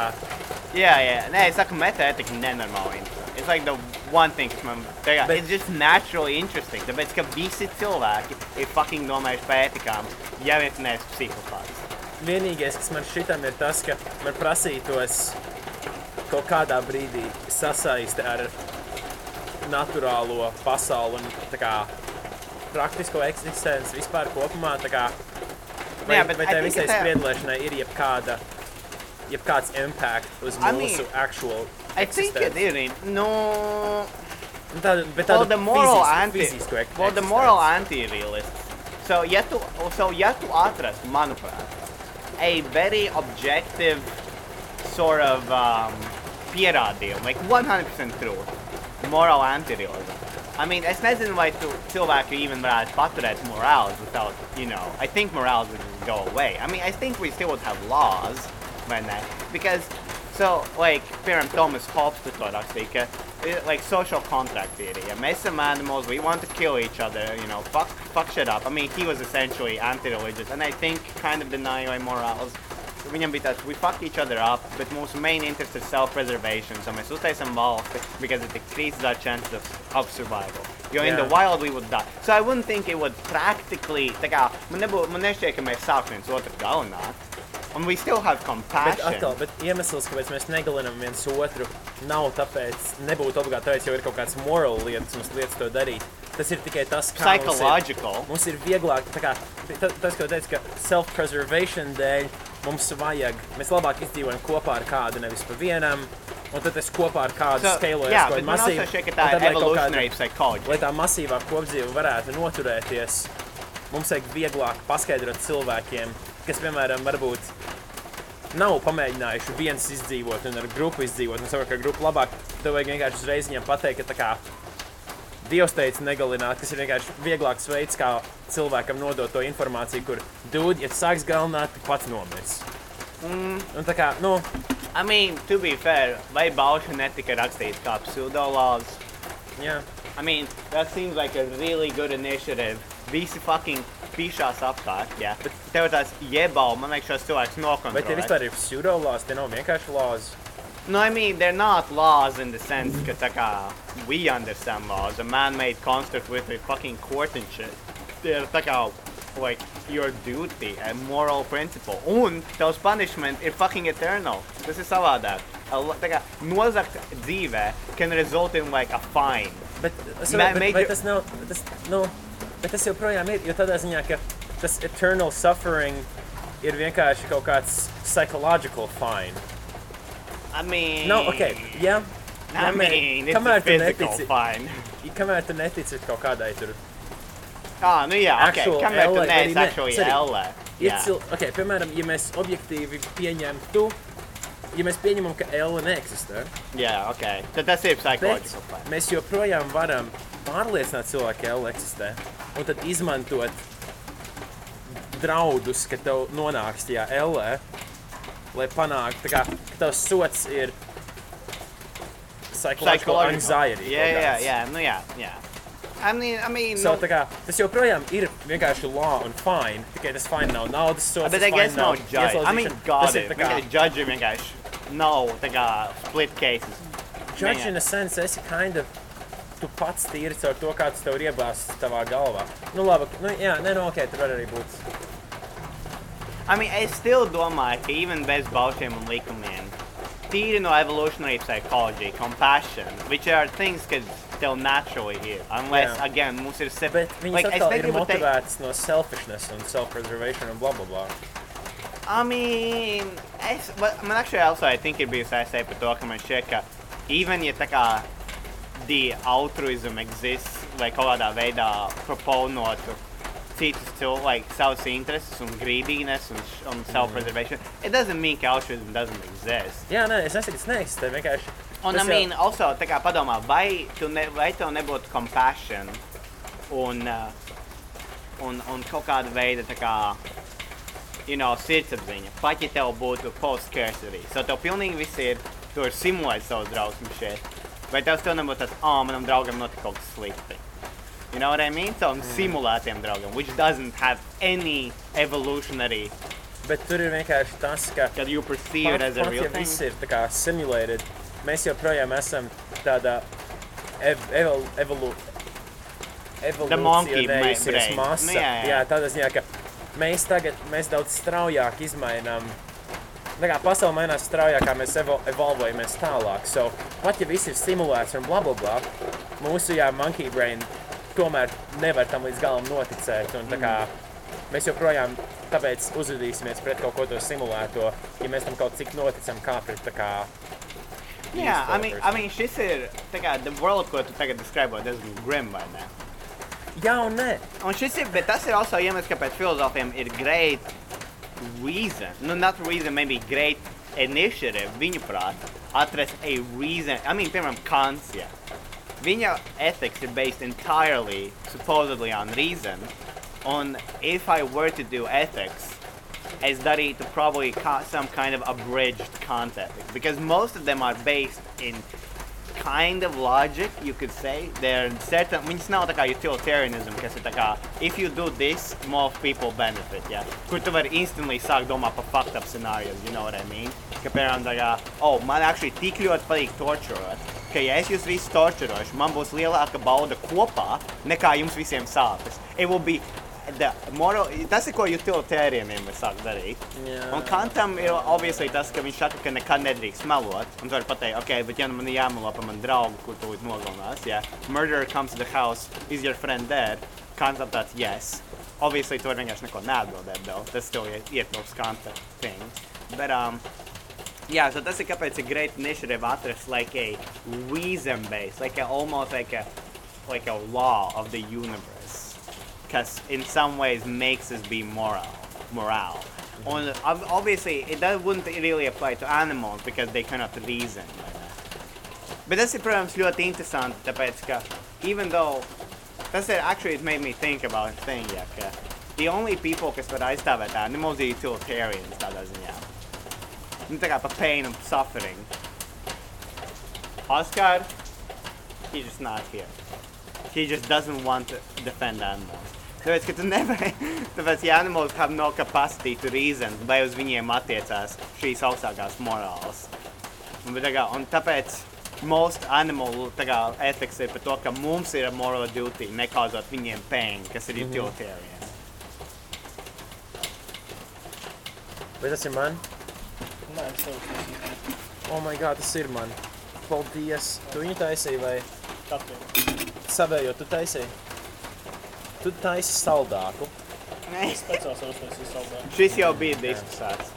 C: jā, jā. Nē, es saku, metaētika nenormāli. It's like the one thing, kas man... Tā kā,
B: Bet-
C: it's just naturally interesting. Tāpēc, ka visi cilvēki ir fucking domājuši par ētikām, ja viens neesi psihopāts.
B: vienīgais, kas man šitam ir tas, ka man prasītos kaut kādā brīdī sasaiste ar naturālo pasauli un kā praktisko eksistenci vispār kopumā. Kā, vai,
C: Jā, bet
B: vai tai visai spriedlēšanai ir jebkāda, jebkāds impact uz
C: I mean,
B: mūsu actual
C: I think it
B: existence?
C: is. No...
B: Nu, Tāda, bet
C: Well,
B: tāda
C: the moral anti...
B: fizisku ek-
C: Well, the moral
B: eksistenci.
C: anti-realist. So, ja tu, so, ja tu atrast, manuprāt, a very objective sort of um, pierādījumu, like 100% true, moral anti-realism. I mean, it's es nezinu, vai tu cilvēki even varētu paturēt morāls without, you know, I think morals would just go away. I mean, I think we still would have laws, vai ne? Because, so, like, piemēram, Thomas Hobbes to ka, eh, like, social contract theory, ja mēs esam animals, we want to kill each other, you know, fuck, fuck shit up. I mean, he was essentially anti-religious, and I think kind of denying morals. Viņam bija tāds, we fuck each other up, bet mūsu main interest ir self-preservation, so mēs uztaisam valsti, because it increases our chances of, of survival. Jo in the
B: Yeah.
C: wild we would die. So I wouldn't think it would practically, tā kā, man, nebū, man nešķiet, ka mēs sāktu viens otru galināt. And we still have
B: Bet
C: compassion.
B: atkal, bet iemesls, kāpēc mēs negalinām viens otru, nav tāpēc, nebūtu obligāti tāpēc, jo ir kaut kāds moral lietas, mums lietas to darīt. Tas ir tikai tas, kā mums ir-
C: Psychological.
B: Mums ir vieglāk, tā kā ta- tas, ko teicu, ka self-preservation dēļ mums vajag, mēs labāk izdzīvojam kopā ar kādu, nevis pa vienam, un tad es kopā ar kādu
C: So, bet
B: kādu
C: man
B: masīvu. un
C: tā
B: tad, lai kāda-. Lai tā masīvā kopdzīve varētu noturēties, mums vajag vieglāk paskaidrot cilvēkiem, kas, piemēram, varbūt nav pamēģinājuši viens izdzīvot un ar grupu izdzīvot, un savukārt, ka grupa labāk tev vajag vienkārši uzreiz viņam pateikt, ka tā kā Dievs teica negalināt, kas ir vienkārši vieglāks veids, kā cilvēkam nodot to informāciju, kur dūdi, ja sāks galināt, tu pats nomirs.
C: Mm,
B: Un tā kā, nu,
C: I mean, to be fair, vai bauša netika rakstīts kā pseudolāvs?
B: jā.
C: I mean, that seems like a really good initiative. Visi fucking pīšās apkārt, jā. Bet tev tāds jebal, man liekas, šos cilvēkus nokontrolēt.
B: Vai tie vispār ir pseudolās, tie nav vienkārši lāzi?
C: No, I mean, they're not laws in the sense ka tā kā we understand laws. A man-made construct with a fucking court and shit. They're tā kā, like, your duty, a moral principle. Un tavs punishment ir fucking eternal. Tas ir savādāk. A la- Tā kā nozakt dzīvē can result in, like, a fine.
B: Bet, es
C: Ma-
B: saprotu, bet,
C: major-
B: bet tas nav, bet tas, nu, bet tas joprojām ir, jo tādā ziņā, ka tas eternal suffering ir vienkārši kaut kāds psychological fine.
C: I mean...
B: Nav, ok, jā.
C: I
B: jā, mē-
C: mean, it's a
B: kamēr tu
C: physical
B: netici,
C: fine.
B: kamēr tu netici kaut kādai tur
C: Ah, nu jā, ok,
B: Actual
C: kamēr tu
B: LA,
C: neesi
B: arī ne,
C: actually
B: sorry.
C: LA.
B: Ir
C: Jā.
B: cil... okay, piemēram, ja mēs objektīvi pieņemtu, ja mēs pieņemam, ka L neeksistē,
C: Jā, ok. Tad tas ir
B: bet
C: psychological fine.
B: mēs joprojām varam pārliecināt cilvēku, ka L eksistē, un tad izmantot draudus, ka tev nonāks tajā L, lai panāktu, tā kā, ka tavs sots ir psychological anxiety.
C: Jā, jā, jā, nu jā, jā. I mean, I mean,
B: So,
C: nu,
B: tā kā, tas joprojām ir vienkārši law un fine, tikai tas fine nav naudas sots.
C: bet
B: tas
C: guess
B: fine
C: no
B: nav
C: judge. I mean,
B: Tas ir kā-
C: judge vienkārši nav tā kā split cases.
B: Judge in a sense, esi kind of. Tu pats tīri caur to, kāds tev ir iebāzts tavā galvā. Nu, labi, nu, jā, nē, nu, ok, tur var arī būt.
C: I mean, es still domāju, ka even bez baušiem un likumiem, tīri no evolutionary psychology, compassion, which are things, kas tev naturally ir. Unless,
B: Jā.
C: again, mums ir sep...
B: Bet viņas
C: like,
B: atkal ir motivētas no selfishness un self-preservation un bla bla bla.
C: I mean, es, but, man actually also I think ir bijusi aizsēja par to, ka man šķiet, ka even ja tā kā the altruism exists, vai kaut kādā veidā proponotu citus cilvēkus, like, savus intereses un greediness un, un self-preservation, it doesn't mean ka altruism doesn't exist.
B: Jā, nē, es nesaku, tas neeksistē, vienkārši.
C: Un, I
B: tas jau-
C: mean, also, tā kā padomā, vai, tu ne, vai tev nebūtu compassion un, uh, un, un kaut kāda veida, tā kā, you know, sirdsapziņa, pat ja tev būtu post-scarcity. So tev pilnīgi viss ir, tu vari simulēt savu drausmu šeit. Vai tev tev nebūtu tāds, ah, oh, manam draugam notika kaut kas slikti. You know what I mean? Savam mm. simulētiem draugam, which doesn't have any evolutionary,
B: Bet tur ir vienkārši tas, ka.
C: that you perceive it
B: Pat,
C: as a real
B: ja
C: thing.
B: viss ir tā kā simulated, mēs joprojām esam tādā ev, evol, evolu,
C: brain.
B: masa.
C: Nu, jā, jā.
B: jā, tādā ziņā, ka mēs tagad mēs daudz straujāk izmainām. Tā kā pasaule mainās straujāk, kā mēs evo, evolvojamies tālāk. So, pat ja viss ir simulēts un bla bla bla, mūsu jā, monkey brain tomēr nevar tam līdz galam noticēt. Un, kā, mēs joprojām tāpēc uzvedīsimies pret kaut ko to simulēto, ja mēs tam kaut cik noticam, kā pret kā. Īsto
C: I mean, I mean, šis ir, kā, the world, ko tu tagad describo, diezgan grim, vai ne?
B: Jā, un nē.
C: Un šis ir, bet tas ir also iemesls, kāpēc filozofiem ir great reason, nu, not reason, maybe great initiative, viņu prāt, atrast a reason, I mean, piemēram, Kants, jā. Viņa ethics ir based entirely, supposedly, on reason, un if I were to do ethics, es darītu probably ca- some kind of abridged Kant ethics, because most of them are based in kind of logic, you could say. They're certain, viņas nav tā kā utilitarianism, kas ir tā kā, if you do this, more people benefit, yeah. Kur tu vari instantly sākt domāt par fucked up scenarios, you know what I mean? Ka, piemēram, tā kā, oh, man actually tik ļoti patīk torturot, ka ja es jūs visus torturošu, man būs lielāka bauda kopā, nekā jums visiem sāpes. It will be the moral, tas ir ko utilitarianiem var sākt darīt.
B: Jā.
C: Un Kantam ir obviously tas, ka viņš saka, ka nekad nedrīkst melot. Un tu vari pateikt, ok, bet ja nu man ir jāmelo par manu draugu, kur tu nogalinās, ja murderer comes to the house, is your friend dead? Kantam tāds, yes. Obviously, tu vari vienkārši neko neatbildēt, though. Tas still iet- ietilps Kanta thing. Bet, um, yeah, so tas ir kāpēc ir great initiative atrast like a reason base, like a, almost like a, like a law of the universe. Because in some ways makes us be moral, morale. And ob- obviously, it that wouldn't really apply to animals because they cannot reason. Bet tas ir, protams, ļoti interesanti, tāpēc, ka even though tas ir actually it made me think about a thing, ja, ka the only people, kas var aizstāvēt animals, ir utilitarians tādā ziņā. Nu, tā kā pa pain and suffering. Oscar, he's just not here. He just doesn't want to defend animals. Tāpēc, ka tu nevari, tāpēc, ja animals have no capacity to reason, vai uz viņiem attiecās šīs augstākās morāles. Un, bet, tā kā, un tāpēc most animal tā kā, ethics ir par to, ka mums ir a moral duty nekauzot viņiem pain, kas ir utilitarian.
B: Bet tas ir man.
A: Nē, es tev taisīju.
B: Oh my god, tas ir man. Paldies. Tu viņu taisīji vai
A: Katru.
B: savējo tu taisīji? Tu taisi saldāku.
A: Speciāls uztaisīju saldā.
C: Šis jau bija diskusēts.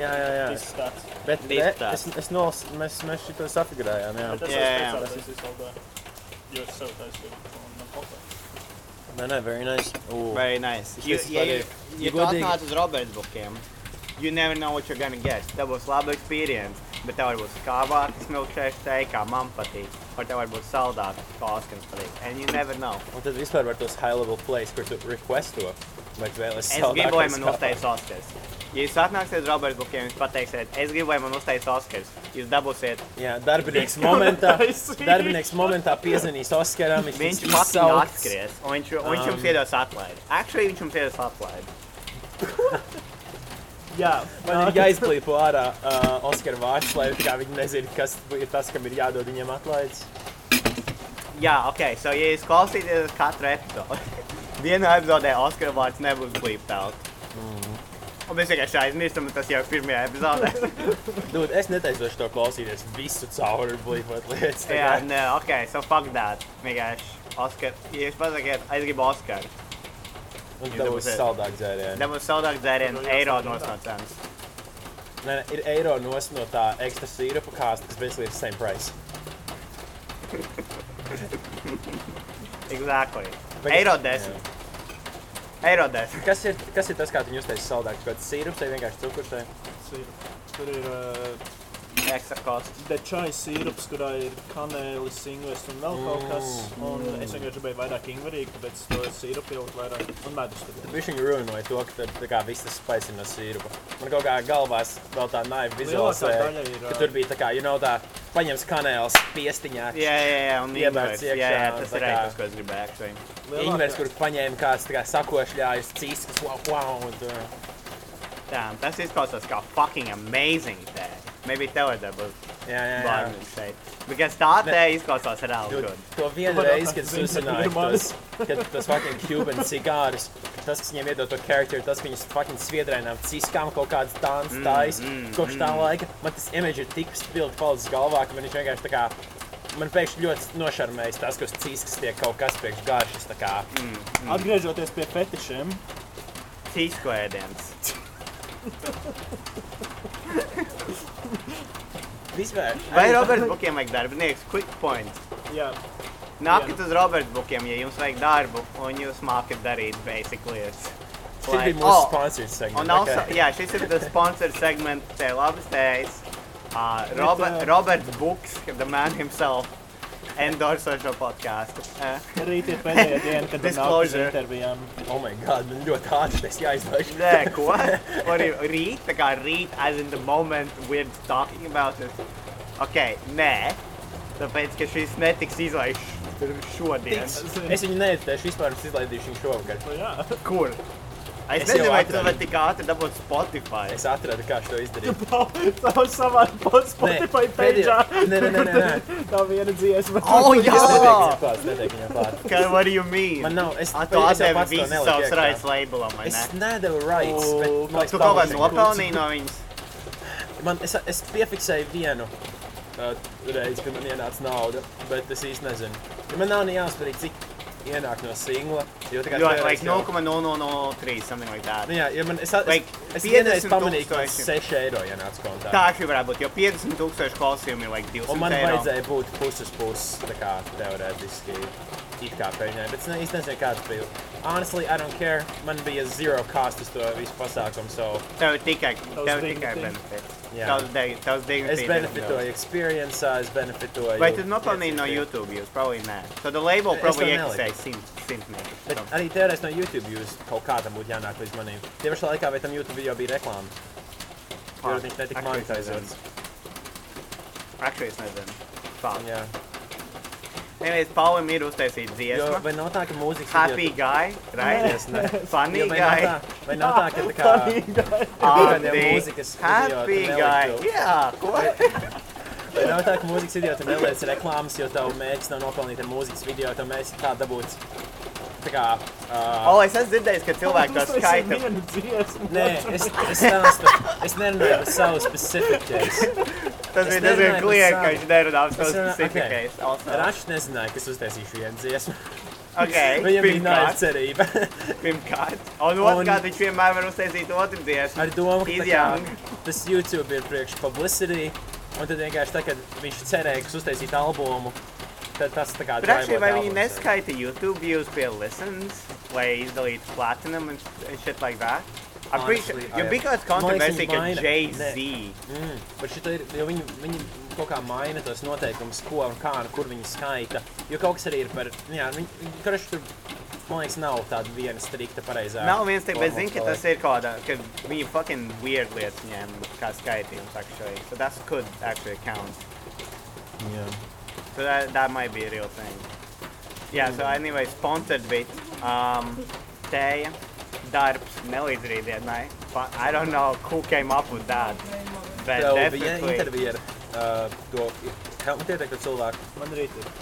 B: Jā, jā, jā.
A: Ir tāds.
B: Bet ne, es, es nolas, mēs, mēs šito safigurējām, jā.
A: Bet tas
C: Jā, jā.
A: speciāls uztaisīju saldā. Jo es sev taisīju. Un man kopā.
B: Nē, nē, very nice. Ooh.
C: Very nice. You,
B: Šis
C: ja, ja, ja tu atnāc uz Roberts bukiem, you never know what you're gonna get. Tev būs laba experience, bet tev var būt skābāks milkshake steak, kā man patīk. Vai tev var būt saldāks, kā Oskars patīk. And you never know.
B: Un tad vispār var tos high level plays, kur tu request to. Vai tu vēlies
C: Es gribu, lai man uztais Oskars. Ja jūs atnāksiet Roberts bukiem, jūs pateiksiet, es gribu, lai man uztais Oskars. Jūs dabūsiet,
B: Jā, darbinieks momentā, darbinieks momentā piezvanīs Oskaram, viņš,
C: viņš
B: izsaukts.
C: atskries, un viņš, un viņš
B: Um.
C: jums iedos atlaidi. Actually, viņš jums iedos atlaidi.
A: Jā,
B: Man ir jāizplīpo ārā uh, Oskara vārds, lai viņi nezina, kas ir tas, kam ir jādod viņiem atlaides.
C: Jā, ok, so ja jūs klausīties katru epizodu, vienā epizodē Oskara vārds nebūs blīpt out. Un mēs vienkārši aizmirstam, tas jau ir pirmajā epizodē.
B: Dod, es netaisošu to klausīties visu cauri blīvot lietas.
C: Jā, nē, ok, so fuck that. Vienkārši Oskar, ja jūs pasakiet, es gribu Oskaru,
B: Un
C: jūs
B: tā būs
C: dabūsiet.
B: saldāk dzērieni.
C: dabūs saldāk dzērienu, eiro nos no cenas.
B: Nē, nē, ir eiro nos no tā ekstra sīrupa kāsta, kas basically ir same price.
C: Exactly.
B: Bet-
C: Eiro desmit. Eiro desmit.
B: Kas ir, kas ir tas, kā tu uztaisīji saldāks? Kaut kāds sīrups vai vienkārši cukurs? vai?
A: Sīrup. Tur ir uh,
C: Extra cost.
A: dečai sīrups, kurā ir kanēlis, ingvers un vēl kaut kas. Un es vienkārši gribēju vairāk ingverīgu, tāpēc to sīrupu ielikt vairāk. Un medus.
B: Viņš viņu ruinoja to, ka tur tā kā viss tas ir no sīrupa. Man kaut kā galvās vēl tā naiva vizualizē,
A: daļa ir,
B: ka
A: ā,
B: tur bija tā kā, you know, tā paņems kanēls piestiņā.
C: Jā, jā, jā, un. Jā,
B: iekšā,
C: jā,
B: un
C: tas
B: tā
C: ir tas, ko es gribēju, actually.
B: Ingvers, kur paņēma kāds tā kā sakošļājus, cīskas, wow, wow, un tur.
C: Damn, tas izklausās kā fucking amazing tē. Maybe būt
B: Jā, jā, jā.
C: šeit. Because tā tē izklausās reāli good.
B: to vienu reizi, kad
A: ir
B: tos, kad tas fucking Cuban cigārus, tas, kas viņiem iedod to charakteru, tas, ka viņas fucking sviedrēnām ciskām kaut kādas
C: Mm,
B: tais,
C: mm,
B: kopš tā laika, man tas image ir tik spilgti palicis galvā, ka man viņš vienkārši tā kā, man pēkšņi ļoti nošarmējis tas, ka uz ciskas tiek kaut kas priekš garšas, tā kā,
A: Atgriežoties pie fetišiem,
C: Tīsko ēdiens.
B: vispār.
C: Vai Roberts Bukiem vajag darbinieks? Quick point.
A: jā,
C: Nākat uz Roberts Bukiem, ja jums vajag darbu un jūs mākat darīt basic lietas.
B: Šis bija
C: Like-
B: mūsu
C: Oh,
B: sponsored segment.
C: Un also,
B: okay.
C: jā, šis ir tas sponsor segment, te labas tējas. Uh, Robert,
A: uh,
C: Roberts Books, the man himself, endorso šo podcastu. Uh,
A: rīt ir pēdējā diena, kad mēs nākam uz
C: Disclosure.
A: intervijām.
B: Oh my god, man ļoti ātri tas jāizlaiž.
C: Nē, ko? Arī rīt, tā kā rīt, as in the moment we're talking about it. Ok, nē, tāpēc, ka šis netiks izlaists šodien.
B: Es viņu needitēšu vispār, es izlaidīšu viņu šovakar.
A: Nu, jā,
C: Kur? Es,
B: Es
C: nezinu,
B: jau
C: vai tu vari tik ātri dabūt Spotify.
B: Es atradu, kā to izdarīt.
A: tā savā Spotify
B: pēdējā-. Nē, nē, nē, nē.
A: Tā viena dziesma.
C: Oh,
B: Es
C: jā!
B: klāt, neteiktu viņam klāt.
C: Ka, what do you mean?
B: Man nav, es,
C: tu
B: es jau
C: atdevi visus savus rights labelam, vai
B: Es
C: ne?
B: nedevu rights, bet
C: Tu kaut kā nopelnīji no viņas.
B: Man, es, es piefiksēju vienu uh, reizi, kad man ienāca nauda, bet es īsti nezinu. Ja man nav ne jāspēj, cik ienāk no singla. Jo, tā kā teorētiski
C: like
B: jau-
C: 0,003, something like that.
B: Nu, jā, ja man, es, es,
C: Like
B: es vienreiz
C: 50
B: pamanīju, ka man
C: tūkstoši.
B: 6 eiro ienāca kontā.
C: Tā arī varētu būt, jo 50 tūkstoši klausījumi ir like 200
B: Un man
C: eiro.
B: vajadzēja būt puses puses, tā kā teorētiski. It kā peļņai, bet es ne, īsti nezinu, kāds bija. Honestly, I don't care. Man bija zero cost uz to visu pasākumu, so
C: Tev tikai, tev tikai benefits.
B: Jā.
C: Tavs, de, tavs dignity.
B: es benefitoju experience, es benefitoju.
C: Vai tu nopelnīji no. YouTube views? Probably nē. So the label probably
B: neliku.
C: iekasēja simt, simtnieku.
B: Bet
C: So-
B: arī teorētiski no YouTube jūs kaut kā tam būtu jānāk līdz manim. Tie pašā laikā, vai tam YouTube video bija reklāma? Jo viņš netika monetizēts.
C: Actually, es nezinu. Fuck.
B: Jā.
C: Anyways, Paulim ir uztaisīta
B: Jo,
C: dziesma.
B: vai nav tā, ka mūzikas
C: Happy
B: video...
C: guy, right?
B: Es ne.
C: Funny
B: Jo, vai nav
C: guy.
B: tā, vai nav tā, ka tā kā...
C: Andy.
B: kādiem mūzikas
C: Happy
B: video
C: guy. Jā, ko?
B: Vai nav tā, ka mūzikas video tu neliec reklāmas, jo tavu mērķis nav nopelnīt ar mūzikas video, tev mērķis tā dabūt... Tā kā... Uh,
C: O, es esmu dzirdējis, ka cilvēki to skaita.
B: Nē, es, es, stāstu, es nerunāju par savu specific case.
C: Tas ir diezgan kliēti, ka viņš nerunā par specifikais.
B: Rašs nezināja, kas uztaisīšu vienu dziesmu.
C: Ok,
B: Viņam bija
C: pirmkārt.
B: cerība.
C: Pirmkārt. Un
B: Un-
C: otrkārt, viņš vienmēr var uztaisīt otru dziesmu.
B: Ar domu, ka kā, tas YouTube ir priekš publicity. Un tad vienkārši tā, kad viņš cerēja, ka uztaisīt albumu, tad tas tā kā
C: Bet actually, vai viņi neskaita YouTube views pie listens, lai izdalītu platinum and shit like that? I'm pretty sure, jo
B: I-
C: bija kāds kontroversija, ka Jay-Z.
B: Mm, bet šita ir, jo viņi, viņi kaut kā maina tos noteikumus, ko un kā un kur viņi skaita. Jo kaut kas arī ir par, jā, viņi, viņi karš tur, man liekas, nav tāda viena strikta pareizā.
C: Nav viens te, bet zini, ka tas ir kaut kāda, ka viņi fucking weird lietas ņem kā skaitījums, actually. So that could actually count.
B: Jā.
C: So that, that might be a real thing. Yeah, so anyway, sponsored bit. Um, tēja, darbs, nelīdz rītdienai. Fu- I don't know who came up with that. But
B: Tev bija
C: definitely.
B: intervija ar uh, to, kā man tiek, ka cilvēku.
A: Man rīt ir.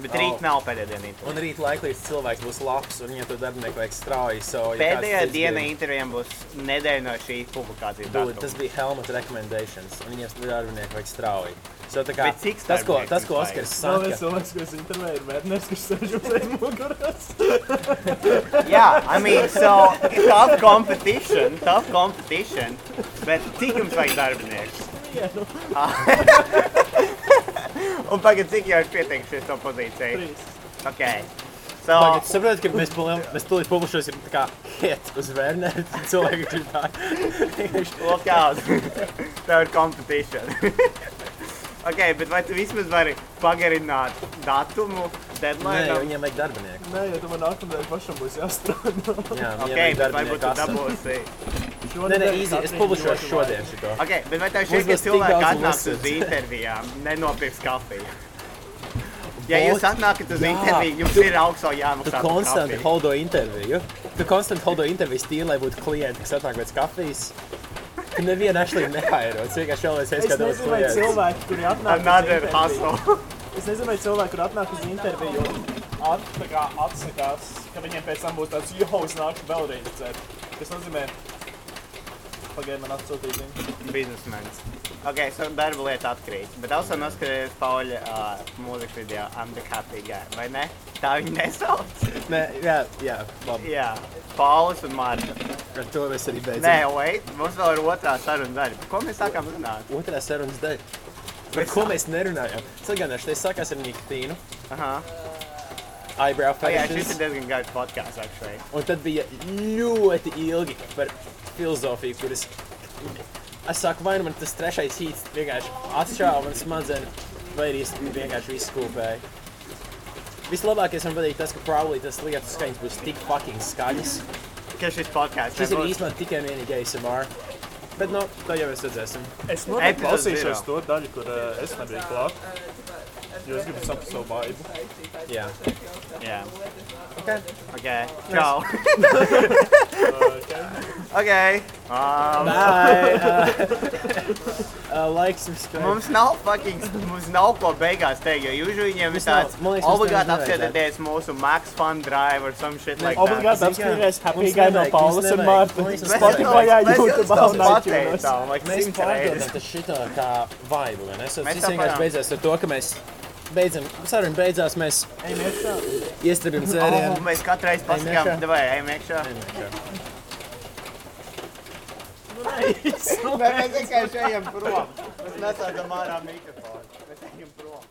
C: Bet rīt nav pēdējā dienā.
B: Un rīt laiklīdz cilvēks būs labs un viņam to darbinieku vajag strauji. So, ja
C: Pēdējā
B: cits
C: diena
B: grib-
C: intervijām būs nedēļa no šīs publikācijas.
B: Dude, tas bija Helmut recommendations, un viņiem darbinieku vajag strauji. So, tā kā,
C: Bet cik
B: tas, ko, tas, ko
A: viens
B: saka,
A: cilvēks, ko es intervēju, ir Vērners, kurš sēž uz aiz muguras.
C: Yeah, I mean, so tough competition, tough competition. Bet cik jums vajag darbinieku?
A: Vienu.
C: Un pagaid, cik jau ir pieteikušies to pozīciju?
A: Trīs.
C: Ok. So,
B: Tagad saprotat, ka mēs, pali- mēs tūlīt publiskosim tā kā hit uz Werneru. Cilvēki grib tā. Vienkārši-
C: look out. Tev ir competition. ok, bet vai tu vismaz vari pagarināt datumu,
B: Nē,
C: deadline?
B: jo viņiem vajag darbinieku.
A: Nē, jo tu man nākamajai pašam būs jāstrādā.
B: Jā,
C: Ok,
B: viņiem vajag
C: bet varbūt tu dabūsi.
B: Nē, nē, easy, es publiskošu šodien šito.
C: Ok, bet vai tev šķiet, ka cilvēki atnāks uz intervijām, nenopirks kafiju? Ja jūs atnākat uz interviju, jums
B: tu-
C: ir augsts
B: Tu
C: jāmaksā. par
B: konstanti holdo interviju. Tu konstanti holdo interviju tīri, lai būtu klienti, kas atnāk pēc kafijas. Tu nevienu actually nehairo. Tas vienkārši vēl viens
A: Es
B: skatos
A: nezinu, vai cilvēki, kuri atnāk uz
C: Another
A: interviju-
C: hustle.
A: Es nezinu, vai cilvēki, kur atnāk uz interviju, at, tā kā atsakās, ka viņiem pēc tam būs tāds, jo, es nāku vēlreiz dzert. Tas nozīmē, pagaidi man atsūtīja ziņu.
C: Businessmens. Ok, so darba lieta atkrīt. Bet also noskaties Pauļa uh, mūzikas video I'm the happy guy, vai ne? Tā viņa nesauc.
B: Nē, jā, jā, labi.
C: Jā. Paulis un Marta.
B: Ar to mēs arī beidzam.
C: Nē, wait, mums vēl ir otrā saruna daļa. Par ko mēs sākām runāt?
B: Otrā sarunas daļa. Par ko mēs nerunājam? Sagādāšu, tas sākās ar Nikotīnu,
C: Aha.
B: eyebrow
C: Oh, jā, šis
B: fashions.
C: ir diezgan garš podkāsts, actually.
B: Un tad bija ļoti ilgi par filozofiju, kuras es saku, vai nu man tas trešais hīts vienkārši atšķāva man smadzenes, vai arī es vienkārši visu skūpēju. Vislabākais man patīk tas, ka probably tas lietu skaņas būs tik fucking skaļas.
C: Ka šis podkāsts
B: Šis ir īstenībā tikai un vienīgi ASMR. Bet, nu, to jau mēs redzēsim.
A: Es noteikti klausīšos to daļu, kur uh, es nebiju klāt. Jo es gribu saprast savu vibe.
B: Jā.
C: Jā.
B: Ok.
C: Ok, čau.
A: Uh, okay.
C: ok. Um,
B: Bye! Uh, uh, like, subscribe.
C: Mums nav fucking, mums nav ko beigās teikt, jo usually viņiem ir tāds obligāti apskatieties mūsu Max Fun Drive or some shit like that.
A: Obligāti
B: Zini kā,
A: apskatīties Happy Guy no
B: mums
A: un. Marta. Spotify, YouTube, un iTunes.
B: Mēs pārdodam šitā kā vibe, vai ne? Tas
C: Mēs
B: viss vienkārši
C: varam.
B: beidzās ar to, ka mēs beidzam, saruna beidzās, mēs
A: iekšā.
B: iestribim
C: Oh, mēs katru reizi pasakām,
B: iekšā.
C: davai, ejam iekšā.
A: Nē,
C: Mēs vienkārši ejam prom. Mēs nesākam ārā mikrofonu. Mēs ejam prom.